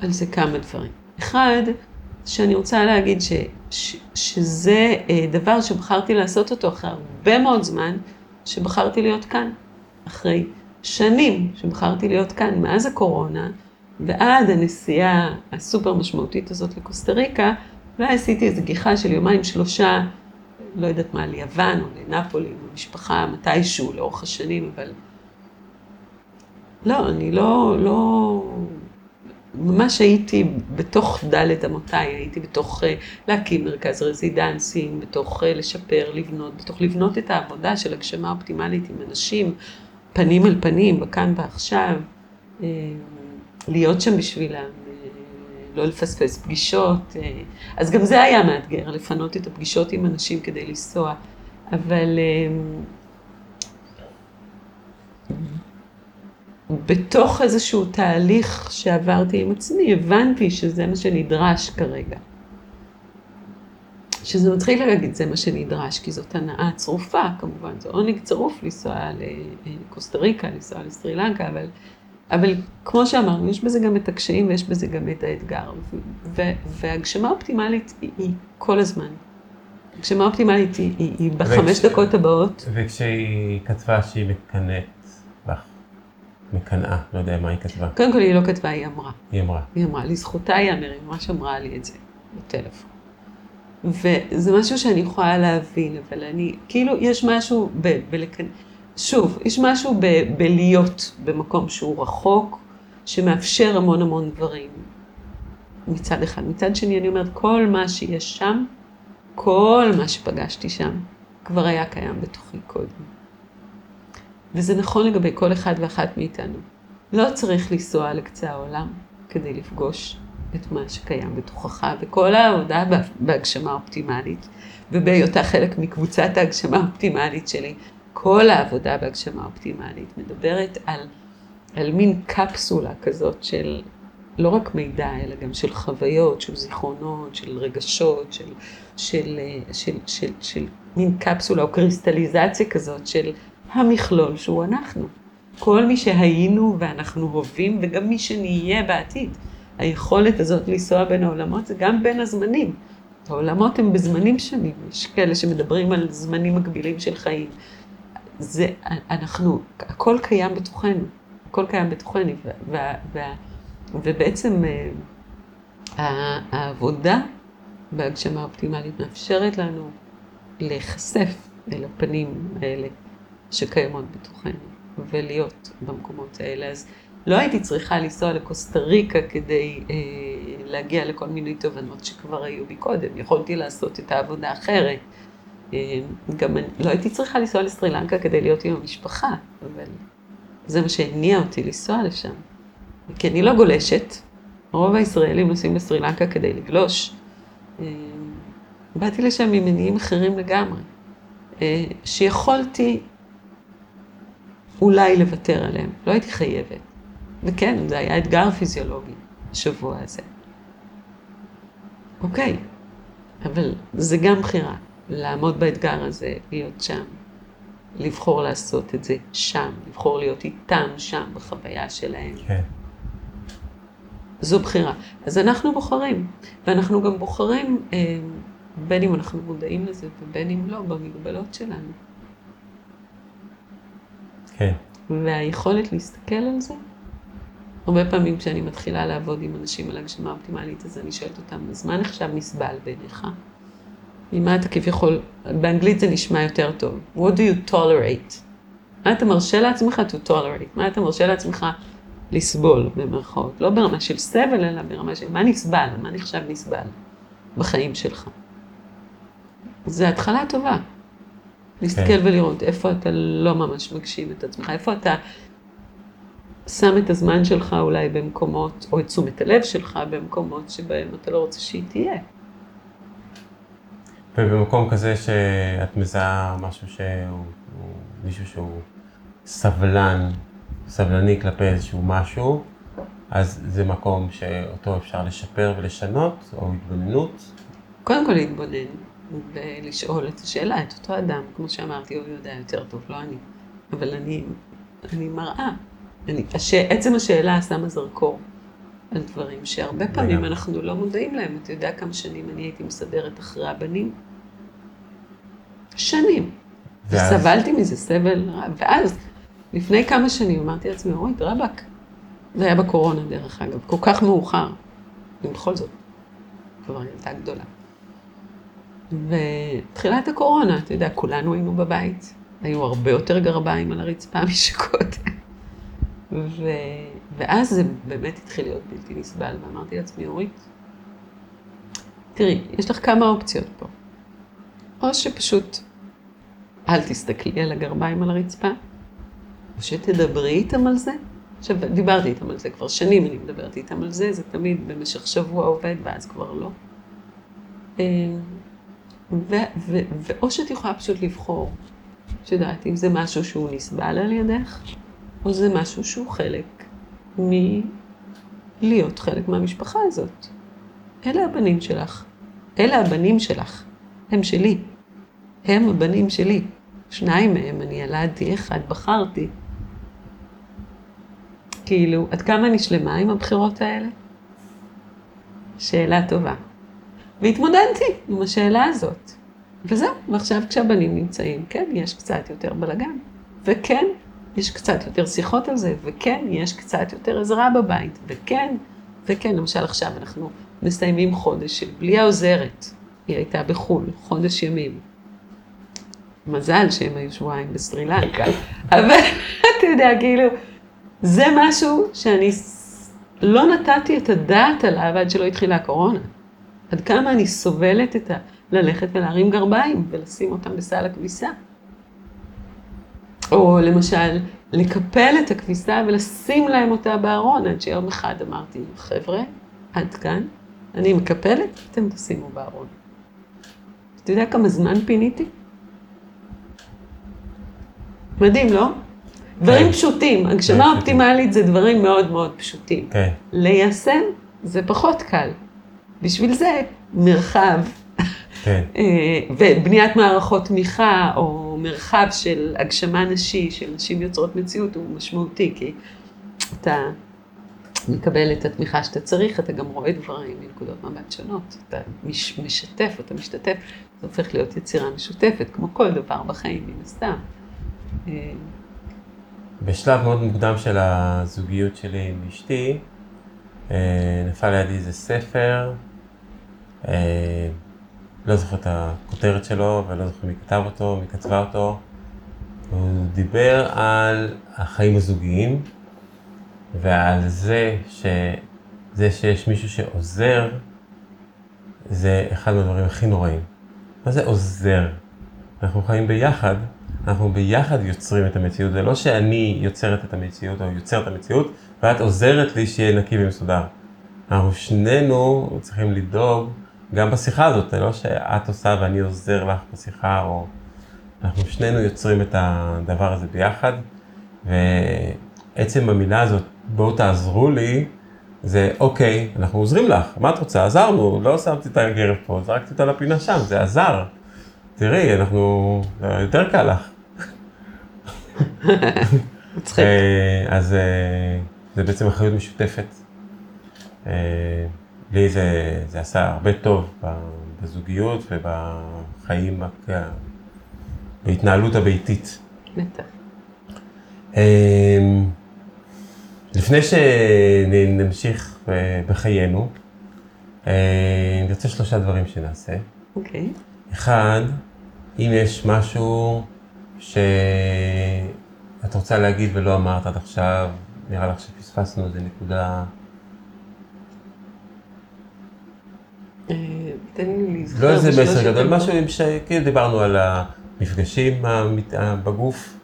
על זה כמה דברים. אחד, שאני רוצה להגיד ש, ש, שזה אה, דבר שבחרתי לעשות אותו אחרי הרבה מאוד זמן, שבחרתי להיות כאן. אחרי שנים שבחרתי להיות כאן, מאז הקורונה, ועד הנסיעה הסופר משמעותית הזאת לקוסטה ריקה, אולי עשיתי איזו גיחה של יומיים שלושה, לא יודעת מה, ליוון או לנפולי, עם המשפחה, מתישהו, לאורך השנים, אבל... לא, אני לא, לא... ממש הייתי בתוך דלת אמותיי, הייתי בתוך אה, להקים מרכז רזידנסים, בתוך אה, לשפר, לבנות, בתוך לבנות את העבודה של הגשמה אופטימלית עם אנשים, פנים אל פנים, בכאן ועכשיו, אה, להיות שם בשבילם, לא לפספס פגישות. אז גם זה היה מאתגר, לפנות את הפגישות עם אנשים כדי לנסוע, אבל... בתוך איזשהו תהליך שעברתי עם עצמי, הבנתי שזה מה שנדרש כרגע. שזה מתחיל להגיד, זה מה שנדרש, כי זאת הנאה צרופה, כמובן, זה עונג צרוף לנסוע לקוסטה ריקה, לנסוע לסרי לנקה, אבל, אבל כמו שאמרנו, יש בזה גם את הקשיים ויש בזה גם את האתגר. והגשמה אופטימלית היא, היא כל הזמן. הגשמה אופטימלית היא, היא, היא בחמש וכש... דקות הבאות. וכשהיא כתבה שהיא מקנאת בך, מקנאה, לא יודע מה היא כתבה. קודם כל היא לא כתבה, היא אמרה. היא אמרה. היא אמרה, לזכותה ייאמר, היא ממש אמרה לי את זה בטלפון. וזה משהו שאני יכולה להבין, אבל אני, כאילו, יש משהו ב... בלקנא, שוב, יש משהו ב, בלהיות במקום שהוא רחוק, שמאפשר המון המון דברים מצד אחד. מצד שני, אני אומרת, כל מה שיש שם, כל מה שפגשתי שם, כבר היה קיים בתוכי קודם. וזה נכון לגבי כל אחד ואחת מאיתנו. לא צריך לנסוע לקצה העולם כדי לפגוש את מה שקיים בתוכך, וכל העבודה בהגשמה אופטימלית, ובהיותה חלק מקבוצת ההגשמה האופטימלית שלי, כל העבודה בהגשמה אופטימלית מדברת על, על מין קפסולה כזאת של לא רק מידע, אלא גם של חוויות, של זיכרונות, של רגשות, של, של, של, של, של, של מין קפסולה או קריסטליזציה כזאת של המכלול שהוא אנחנו. כל מי שהיינו ואנחנו הווים וגם מי שנהיה בעתיד. היכולת הזאת לנסוע בין העולמות זה גם בין הזמנים. העולמות הם בזמנים שונים, יש כאלה שמדברים על זמנים מקבילים של חיים. זה, אנחנו, הכל קיים בתוכנו, הכל קיים בתוכנו, ובעצם אה, העבודה בהגשמה האופטימלית מאפשרת לנו להיחשף אל הפנים האלה שקיימות בתוכנו, ולהיות במקומות האלה. אז לא הייתי צריכה לנסוע לקוסטה ריקה כדי אה, להגיע לכל מיני תובנות שכבר היו בי קודם. יכולתי לעשות את העבודה אחרת. אה, גם אני, לא הייתי צריכה לנסוע לסרי לנקה כדי להיות עם המשפחה, אבל זה מה שהניע אותי לנסוע לשם. כי אני לא גולשת, רוב הישראלים נוסעים לסרי לנקה כדי לגלוש. אה, באתי לשם ממניעים אחרים לגמרי, אה, שיכולתי אולי לוותר עליהם, לא הייתי חייבת. וכן, זה היה אתגר פיזיולוגי, השבוע הזה. אוקיי, אבל זה גם בחירה, לעמוד באתגר הזה, להיות שם, לבחור לעשות את זה שם, לבחור להיות איתם שם בחוויה שלהם. כן. זו בחירה. אז אנחנו בוחרים, ואנחנו גם בוחרים, אה, בין אם אנחנו מודעים לזה ובין אם לא, במגבלות שלנו. כן. והיכולת להסתכל על זה, הרבה פעמים כשאני מתחילה לעבוד עם אנשים על הגשמה אופטימלית, אז אני שואלת אותם, אז מה נחשב נסבל בעיניך? ממה אתה כביכול, באנגלית זה נשמע יותר טוב. What do you tolerate? מה אתה מרשה לעצמך to tolerate? מה אתה מרשה לעצמך לסבול, במרכאות? לא ברמה של סבל, אלא ברמה של מה נסבל, מה נחשב נסבל בחיים שלך. זו התחלה טובה. להסתכל כן. ולראות איפה אתה לא ממש מגשים את עצמך, איפה אתה שם את הזמן שלך אולי במקומות, או את תשומת הלב שלך במקומות שבהם אתה לא רוצה שהיא תהיה. ובמקום כזה שאת מזהה משהו שהוא, מישהו שהוא סבלן, סבלני כלפי איזשהו משהו, אז זה מקום שאותו אפשר לשפר ולשנות, או התבוננות? קודם כל להתבונן, ולשאול את השאלה, את אותו אדם, כמו שאמרתי, הוא יודע יותר טוב, לא אני. אבל אני, אני מראה. אני, הש, עצם השאלה שמה זרקור על דברים שהרבה פעמים אנחנו לא מודעים להם. אתה יודע כמה שנים אני הייתי מסדרת אחרי הבנים? שנים. ואז... וסבלתי מזה סבל רב. ואז, לפני כמה שנים, אמרתי לעצמי, אוי, רבאק. זה היה בקורונה, דרך אגב, כל כך מאוחר. ובכל זאת, כבר ילדה גדולה. ותחילת הקורונה, אתה יודע, כולנו היינו בבית. היו הרבה יותר גרביים על הרצפה משקודם. ו... ואז זה באמת התחיל להיות בלתי נסבל, ואמרתי לעצמי, אורית, תראי, יש לך כמה אופציות פה. או שפשוט אל תסתכלי על הגרביים על הרצפה, או שתדברי איתם על זה. עכשיו, דיברתי איתם על זה כבר שנים, אני מדברת איתם על זה, זה תמיד במשך שבוע עובד, ואז כבר לא. אה, ו- ו- ואו שאת יכולה פשוט לבחור, את יודעת, אם זה משהו שהוא נסבל על ידך, או זה משהו שהוא חלק מלהיות חלק מהמשפחה הזאת. אלה הבנים שלך. אלה הבנים שלך. הם שלי. הם הבנים שלי. שניים מהם אני ילדתי, אחד בחרתי. כאילו, עד כמה אני שלמה עם הבחירות האלה? שאלה טובה. והתמודדתי עם השאלה הזאת. וזהו, ועכשיו כשהבנים נמצאים, כן, יש קצת יותר בלאגן. וכן, יש קצת יותר שיחות על זה, וכן, יש קצת יותר עזרה בבית, וכן, וכן, למשל עכשיו אנחנו מסיימים חודש של בלי העוזרת. היא הייתה בחו"ל, חודש ימים. מזל שהם היו שבועיים בסרי לנקה, אבל אתה יודע, כאילו, זה משהו שאני לא נתתי את הדעת עליו עד שלא התחילה הקורונה. עד כמה אני סובלת את ה... ללכת ולהרים גרביים ולשים אותם בסל הכביסה. או למשל, לקפל את הכביסה ולשים להם אותה בארון, עד שיום אחד אמרתי, חבר'ה, עד כאן, אני מקפלת, אתם תשימו בארון. אתה יודע כמה זמן פיניתי? מדהים, לא? דברים כן. פשוטים, הגשמה אופטימלית זה דברים מאוד מאוד פשוטים. כן. ליישם זה פחות קל. בשביל זה מרחב כן. אה, ובניית מערכות תמיכה, או מרחב של הגשמה נשי, של נשים יוצרות מציאות, הוא משמעותי, כי אתה מקבל את התמיכה שאתה צריך, אתה גם רואה דברים מנקודות מבט שונות, אתה מש, משתף, אתה משתתף, זה הופך להיות יצירה משותפת, כמו כל דבר בחיים, מן הסתם. אה, בשלב מאוד מוקדם של הזוגיות שלי עם אשתי, אה, נפל לידי איזה ספר, לא זוכר את הכותרת שלו ולא זוכר מי כתב אותו, מי כתבה אותו. הוא דיבר על החיים הזוגיים ועל זה, שזה שיש מישהו שעוזר, זה אחד מהדברים הכי נוראים. מה זה עוזר? אנחנו חיים ביחד, אנחנו ביחד יוצרים את המציאות. זה לא שאני יוצרת את המציאות או יוצר את המציאות, ואת עוזרת לי שיהיה נקי ומסודר. אנחנו שנינו צריכים לדאוג גם בשיחה הזאת, זה לא שאת עושה ואני עוזר לך בשיחה, או אנחנו שנינו יוצרים את הדבר הזה ביחד, ועצם המילה הזאת, בואו תעזרו לי, זה אוקיי, אנחנו עוזרים לך, מה את רוצה? עזרנו, לא שמתי את הגרב פה, זרקתי אותה לפינה שם, זה עזר. תראי, אנחנו, יותר קל לך. מצחיק. אה, אז אה, זה בעצם אחריות משותפת. אה, לי זה, זה עשה הרבה טוב בזוגיות ובחיים, בהתנהלות הביתית. בטח. לפני שנמשיך בחיינו, אני רוצה שלושה דברים שנעשה. אוקיי. אחד, אם יש משהו שאת רוצה להגיד ולא אמרת עד עכשיו, נראה לך שפספסנו איזה נקודה. אה, תן לי לזכור. לא איזה מסר גדול. משהו עם ש... כאילו דיברנו על המפגשים בגוף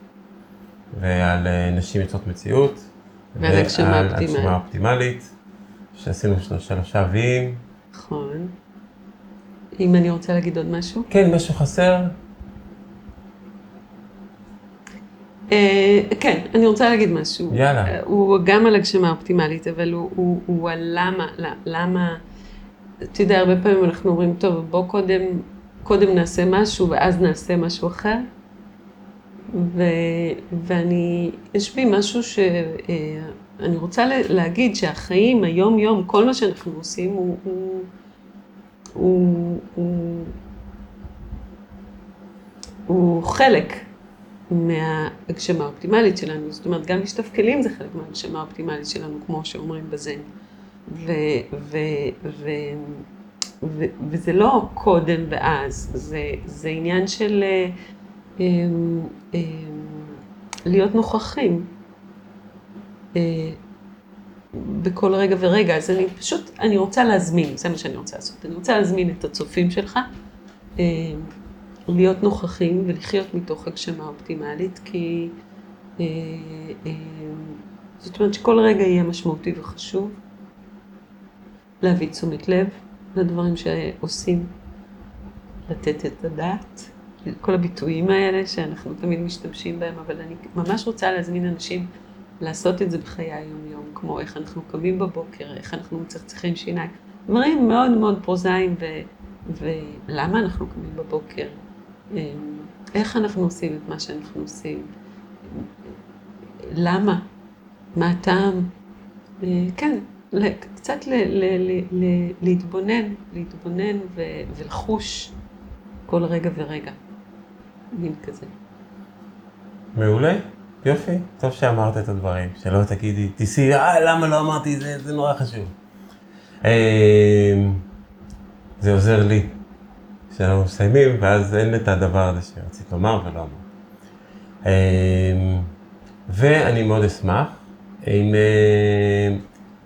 ועל אה, נשים יוצרות מציאות. ועל הגשמה ועל אופטימלית. הגשמה אופטימלית, שעשינו שלושה ויים. נכון. אם אני רוצה להגיד עוד משהו? כן, משהו חסר? אה, כן, אני רוצה להגיד משהו. יאללה. אה, הוא גם על הגשמה אופטימלית, אבל הוא, הוא, הוא על למה, למה, אתה יודע, הרבה פעמים אנחנו אומרים, טוב, בוא קודם, קודם נעשה משהו ואז נעשה משהו אחר. ו, ואני, יש בי משהו שאני רוצה ל- להגיד שהחיים, היום-יום, כל מה שאנחנו עושים הוא, הוא, הוא, הוא, הוא חלק מההגשמה האופטימלית שלנו. זאת אומרת, גם כלים זה חלק מההגשמה האופטימלית שלנו, כמו שאומרים בזן. ו, ו, ו, ו, וזה לא קודם ואז, זה, זה עניין של אה, אמ, להיות נוכחים. אה, בכל רגע ורגע, אז אני פשוט, אני רוצה להזמין, זה מה שאני רוצה לעשות. אני רוצה להזמין את הצופים שלך, אה, להיות נוכחים ולחיות מתוך הגשמה אופטימלית, כי אה, אה, זאת אומרת שכל רגע יהיה משמעותי וחשוב. להביא תשומת לב לדברים שעושים, לתת את הדעת, כל הביטויים האלה שאנחנו תמיד משתמשים בהם, אבל אני ממש רוצה להזמין אנשים לעשות את זה בחיי היום-יום, כמו איך אנחנו קמים בבוקר, איך אנחנו מצחצחים שיניים, דברים מאוד מאוד פרוזאיים, ו, ולמה אנחנו קמים בבוקר, אמ, איך אנחנו עושים את מה שאנחנו עושים, למה, מה הטעם, אה, כן, קצת ל, ל, ל, ל, להתבונן, להתבונן ו, ולחוש כל רגע ורגע, מין כזה. מעולה. יופי, טוב שאמרת את הדברים, שלא תגידי, תיסעי, אה, למה לא אמרתי זה, זה נורא חשוב. אמ, זה עוזר לי, שאנחנו מסיימים, ואז אין את הדבר הזה שרצית לומר ולא אמרת. אמ, ואני מאוד אשמח, אם אה,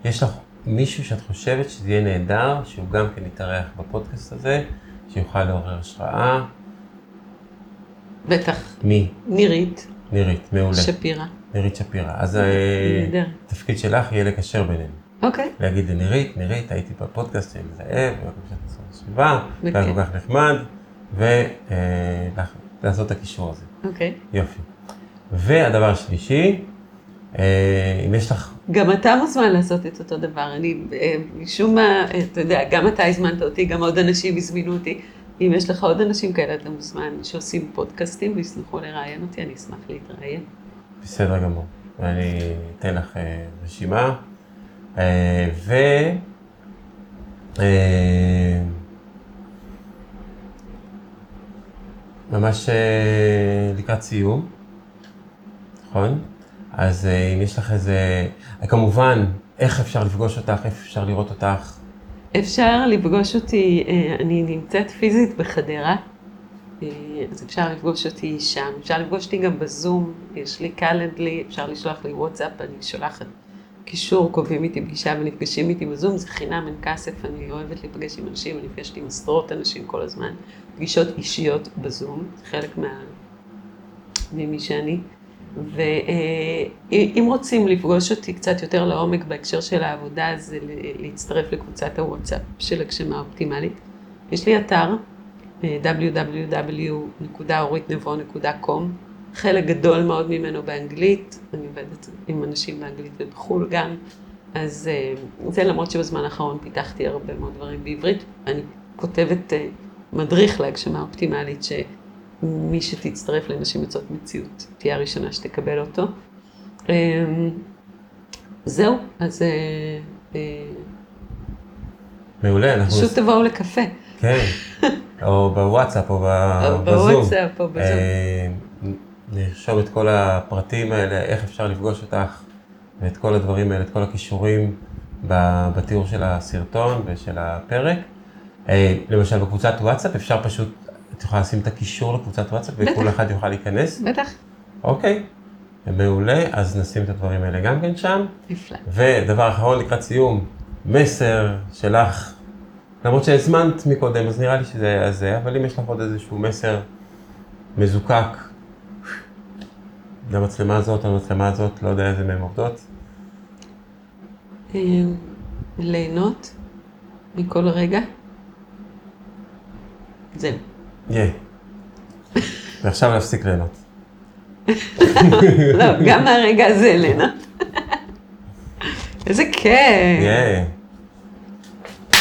יש לך מישהו שאת חושבת שזה יהיה נהדר, שהוא גם כן יתארח בפודקאסט הזה, שיוכל לעורר השראה. בטח. מי? נירית. נירית, מעולה. שפירא. נירית שפירא. אז נהדר. התפקיד שלך יהיה לקשר בינינו. אוקיי. להגיד לנירית, נירית, הייתי בפודקאסט של זאב, בבקשה תעשו סביבה, בכיף. והיה כל כך נחמד, ולעשות את הקישור הזה. אוקיי. יופי. והדבר השלישי, אה, אם יש לך... גם אתה מוזמן לעשות את אותו דבר. אני, אה, משום מה, אה, אתה יודע, גם אתה הזמנת אותי, גם עוד אנשים הזמינו אותי. אם יש לך עוד אנשים כאלה, אתה מוזמן, שעושים פודקאסטים וישמחו לראיין אותי, אני אשמח להתראיין. בסדר גמור. ואני אתן לך אה, רשימה. אה, ו... אה, ממש אה, לקראת סיום, נכון? אז אה, אם יש לך איזה... כמובן, איך אפשר לפגוש אותך, איפה אפשר לראות אותך? אפשר לפגוש אותי, אה, אני נמצאת פיזית בחדרה, אה, אז אפשר לפגוש אותי שם, אפשר לפגוש אותי גם בזום, יש לי קלנדלי, אפשר לשלוח לי וואטסאפ, אני שולחת קישור, קובעים איתי פגישה ונפגשים איתי בזום, זה חינם, אין כסף, אני אוהבת להיפגש עם אנשים, אני נפגשת עם עשרות אנשים כל הזמן, פגישות אישיות בזום, חלק מה... ממי שאני. ואם רוצים לפגוש אותי קצת יותר לעומק בהקשר של העבודה, זה להצטרף לקבוצת הוואטסאפ של הגשמה אופטימלית. יש לי אתר אה, www.אוריתנבו.com, חלק גדול מאוד ממנו באנגלית, אני עובדת עם אנשים באנגלית ובחו"ל גם, אז אה, זה למרות שבזמן האחרון פיתחתי הרבה מאוד דברים בעברית, אני כותבת אה, מדריך להגשמה אופטימלית, ש... מי שתצטרף לנשים יוצאות מציאות, תהיה הראשונה שתקבל אותו. אמ, זהו, אז אה, מעולה, אנחנו... פשוט תבואו לקפה. כן, או בוואטסאפ או בזום. בוואטסאפ או בזום. אה, נרשום את כל הפרטים האלה, איך אפשר לפגוש אותך, ואת כל הדברים האלה, את כל הכישורים בתיאור של הסרטון ושל הפרק. אה, למשל בקבוצת וואטסאפ אפשר פשוט, את יכולה לשים את הקישור לקבוצת וואטסאפ. וכל אחד יוכל להיכנס? בטח, אוקיי, מעולה, אז נשים את הדברים האלה גם כן שם. נפלא. ודבר אחרון לקראת סיום, מסר שלך, למרות שהזמנת מקודם, אז נראה לי שזה היה זה, אבל אם יש לך עוד איזשהו מסר מזוקק, למצלמה הזאת, למצלמה הזאת, לא יודע איזה מהן עובדות, אמ, ליהנות מכל רגע. זהו. יהיה. ועכשיו להפסיק ליהנות. לא, גם מהרגע הזה ליהנות. איזה כיף. יהיה.